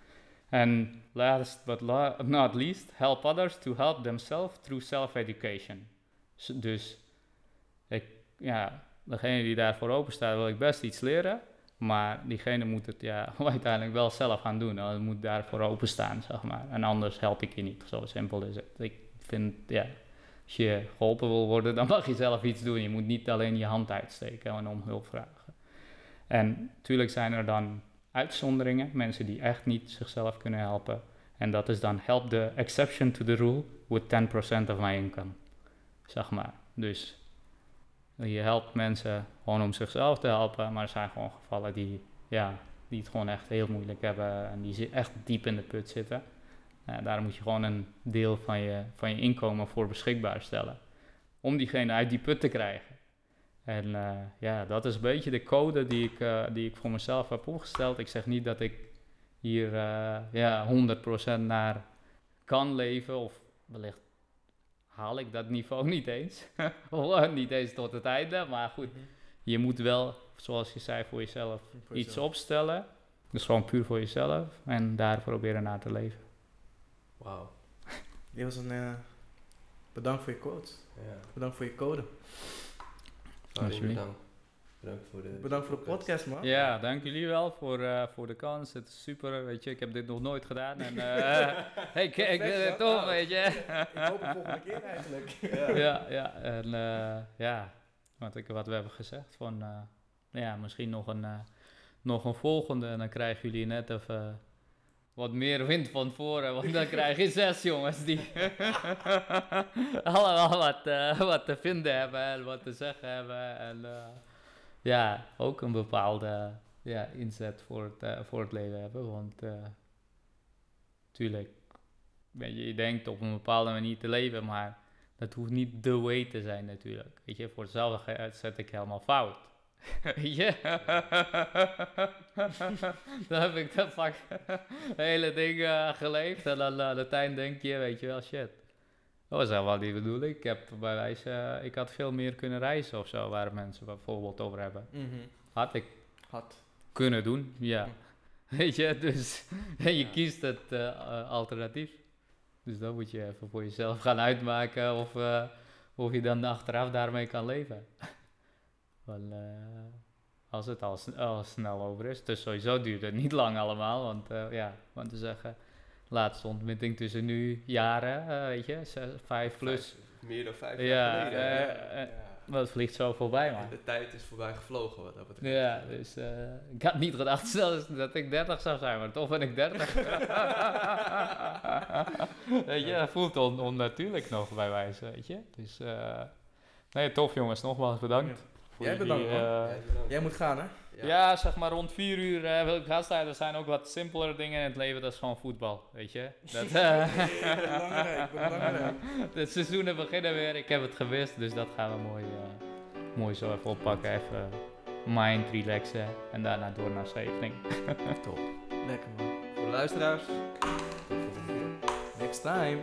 En last but not least, help others to help themselves through self-education. Dus, ik, ja, degene die daarvoor open staat, wil ik best iets leren. Maar diegene moet het ja, uiteindelijk wel zelf gaan doen. Hij moet daarvoor openstaan, zeg maar. En anders help ik je niet. Zo simpel is het. Ik vind, ja, als je geholpen wil worden, dan mag je zelf iets doen. Je moet niet alleen je hand uitsteken en om hulp vragen. En natuurlijk zijn er dan uitzonderingen, mensen die echt niet zichzelf kunnen helpen. En dat is dan help the exception to the rule with 10% of my income. Zeg maar. Dus je helpt mensen gewoon om zichzelf te helpen, maar er zijn gewoon gevallen die, ja, die het gewoon echt heel moeilijk hebben en die echt diep in de put zitten. Ja, daar moet je gewoon een deel van je, van je inkomen voor beschikbaar stellen. Om diegene uit die put te krijgen. En eh, ja, dat is een beetje de code die ik, eh, die ik voor mezelf heb opgesteld. Ik zeg niet dat ik hier ja, 100% naar kan leven. Of wellicht haal ik dat niveau niet eens. of niet eens tot het einde. Maar goed, Mhm. je moet wel, zoals je zei, voor jezelf Voor iets jezelf. opstellen. Dus gewoon puur voor jezelf. En daar proberen naar te leven. Wauw. Dit was een, eh, Bedankt voor je quotes. Ja. Bedankt voor je code. Farin, Alsjeblieft. bedankt. Bedankt voor de Bedankt voor de podcast, man. Ja, dank jullie wel voor, eh, voor de kans. Het is super, weet je. Ik heb dit nog nooit gedaan. En eh hey, ik, ik vind het tof, ja. weet je. Ik hoop de volgende keer eigenlijk. ja, ja. En eh, ja, wat, ik, wat we hebben gezegd. Van, eh, ja, misschien nog een, eh, nog een volgende. En dan krijgen jullie net even wat meer wind van voren. Want dan krijg je zes jongens die allemaal wat, eh, wat te vinden hebben en wat te zeggen hebben. En eh, ja, ook een bepaalde ja, inzet voor het, eh, voor het leven hebben. Want tuurlijk, weet je, je denkt op een bepaalde manier te leven, maar dat hoeft niet de way te zijn natuurlijk. Weet je, voor hetzelfde zet ik helemaal fout. Je? dan heb ik dat vak hele ding eh, geleefd en dan aan het eind denk je, weet je wel, shit. Dat was helemaal niet de bedoeling. Ik heb bij wijze, eh, ik had veel meer kunnen reizen of zo, waar mensen bijvoorbeeld over hebben. Mhm. Had ik Had. kunnen doen, ja. Weet je, dus je Ja. kiest het eh, alternatief. Dus dan moet je even voor jezelf gaan uitmaken of, of je dan achteraf daarmee kan leven. Want eh, als het al, sn- al snel over is, dus sowieso duurt het niet lang allemaal, want eh, ja, want te zeggen, laatste ontmoeting tussen nu jaren, eh, weet je, zes, vijf plus, Vijf- meer dan vijf Ja, jaar geleden. eh, eh, ja. dat vliegt zo voorbij man. De tijd is voorbij gevlogen wat dat betreft. Ja, dus eh, ik had niet gedacht zelfs dat ik 30 zou zijn, maar toch ben ik 30. weet je, dat voelt on onnatuurlijk nog bij wijze, weet je. Dus, eh, nee, tof jongens, nogmaals bedankt. Jij bedankt, man. eh, Ja, bedankt. Jij moet gaan, hè? ja. zeg maar rond 4 uur eh, wil ik gaan staan. Er zijn ook wat simpelere dingen in het leven, dat is gewoon voetbal, weet je. Dat, eh, belangrijk, belangrijk. de seizoenen beginnen weer, ik heb het gewist, dus dat gaan we mooi, mooi zo even oppakken. Even mind relaxen en daarna door naar Scheveningen. Top. Lekker, man. Voor de luisteraars. Next time.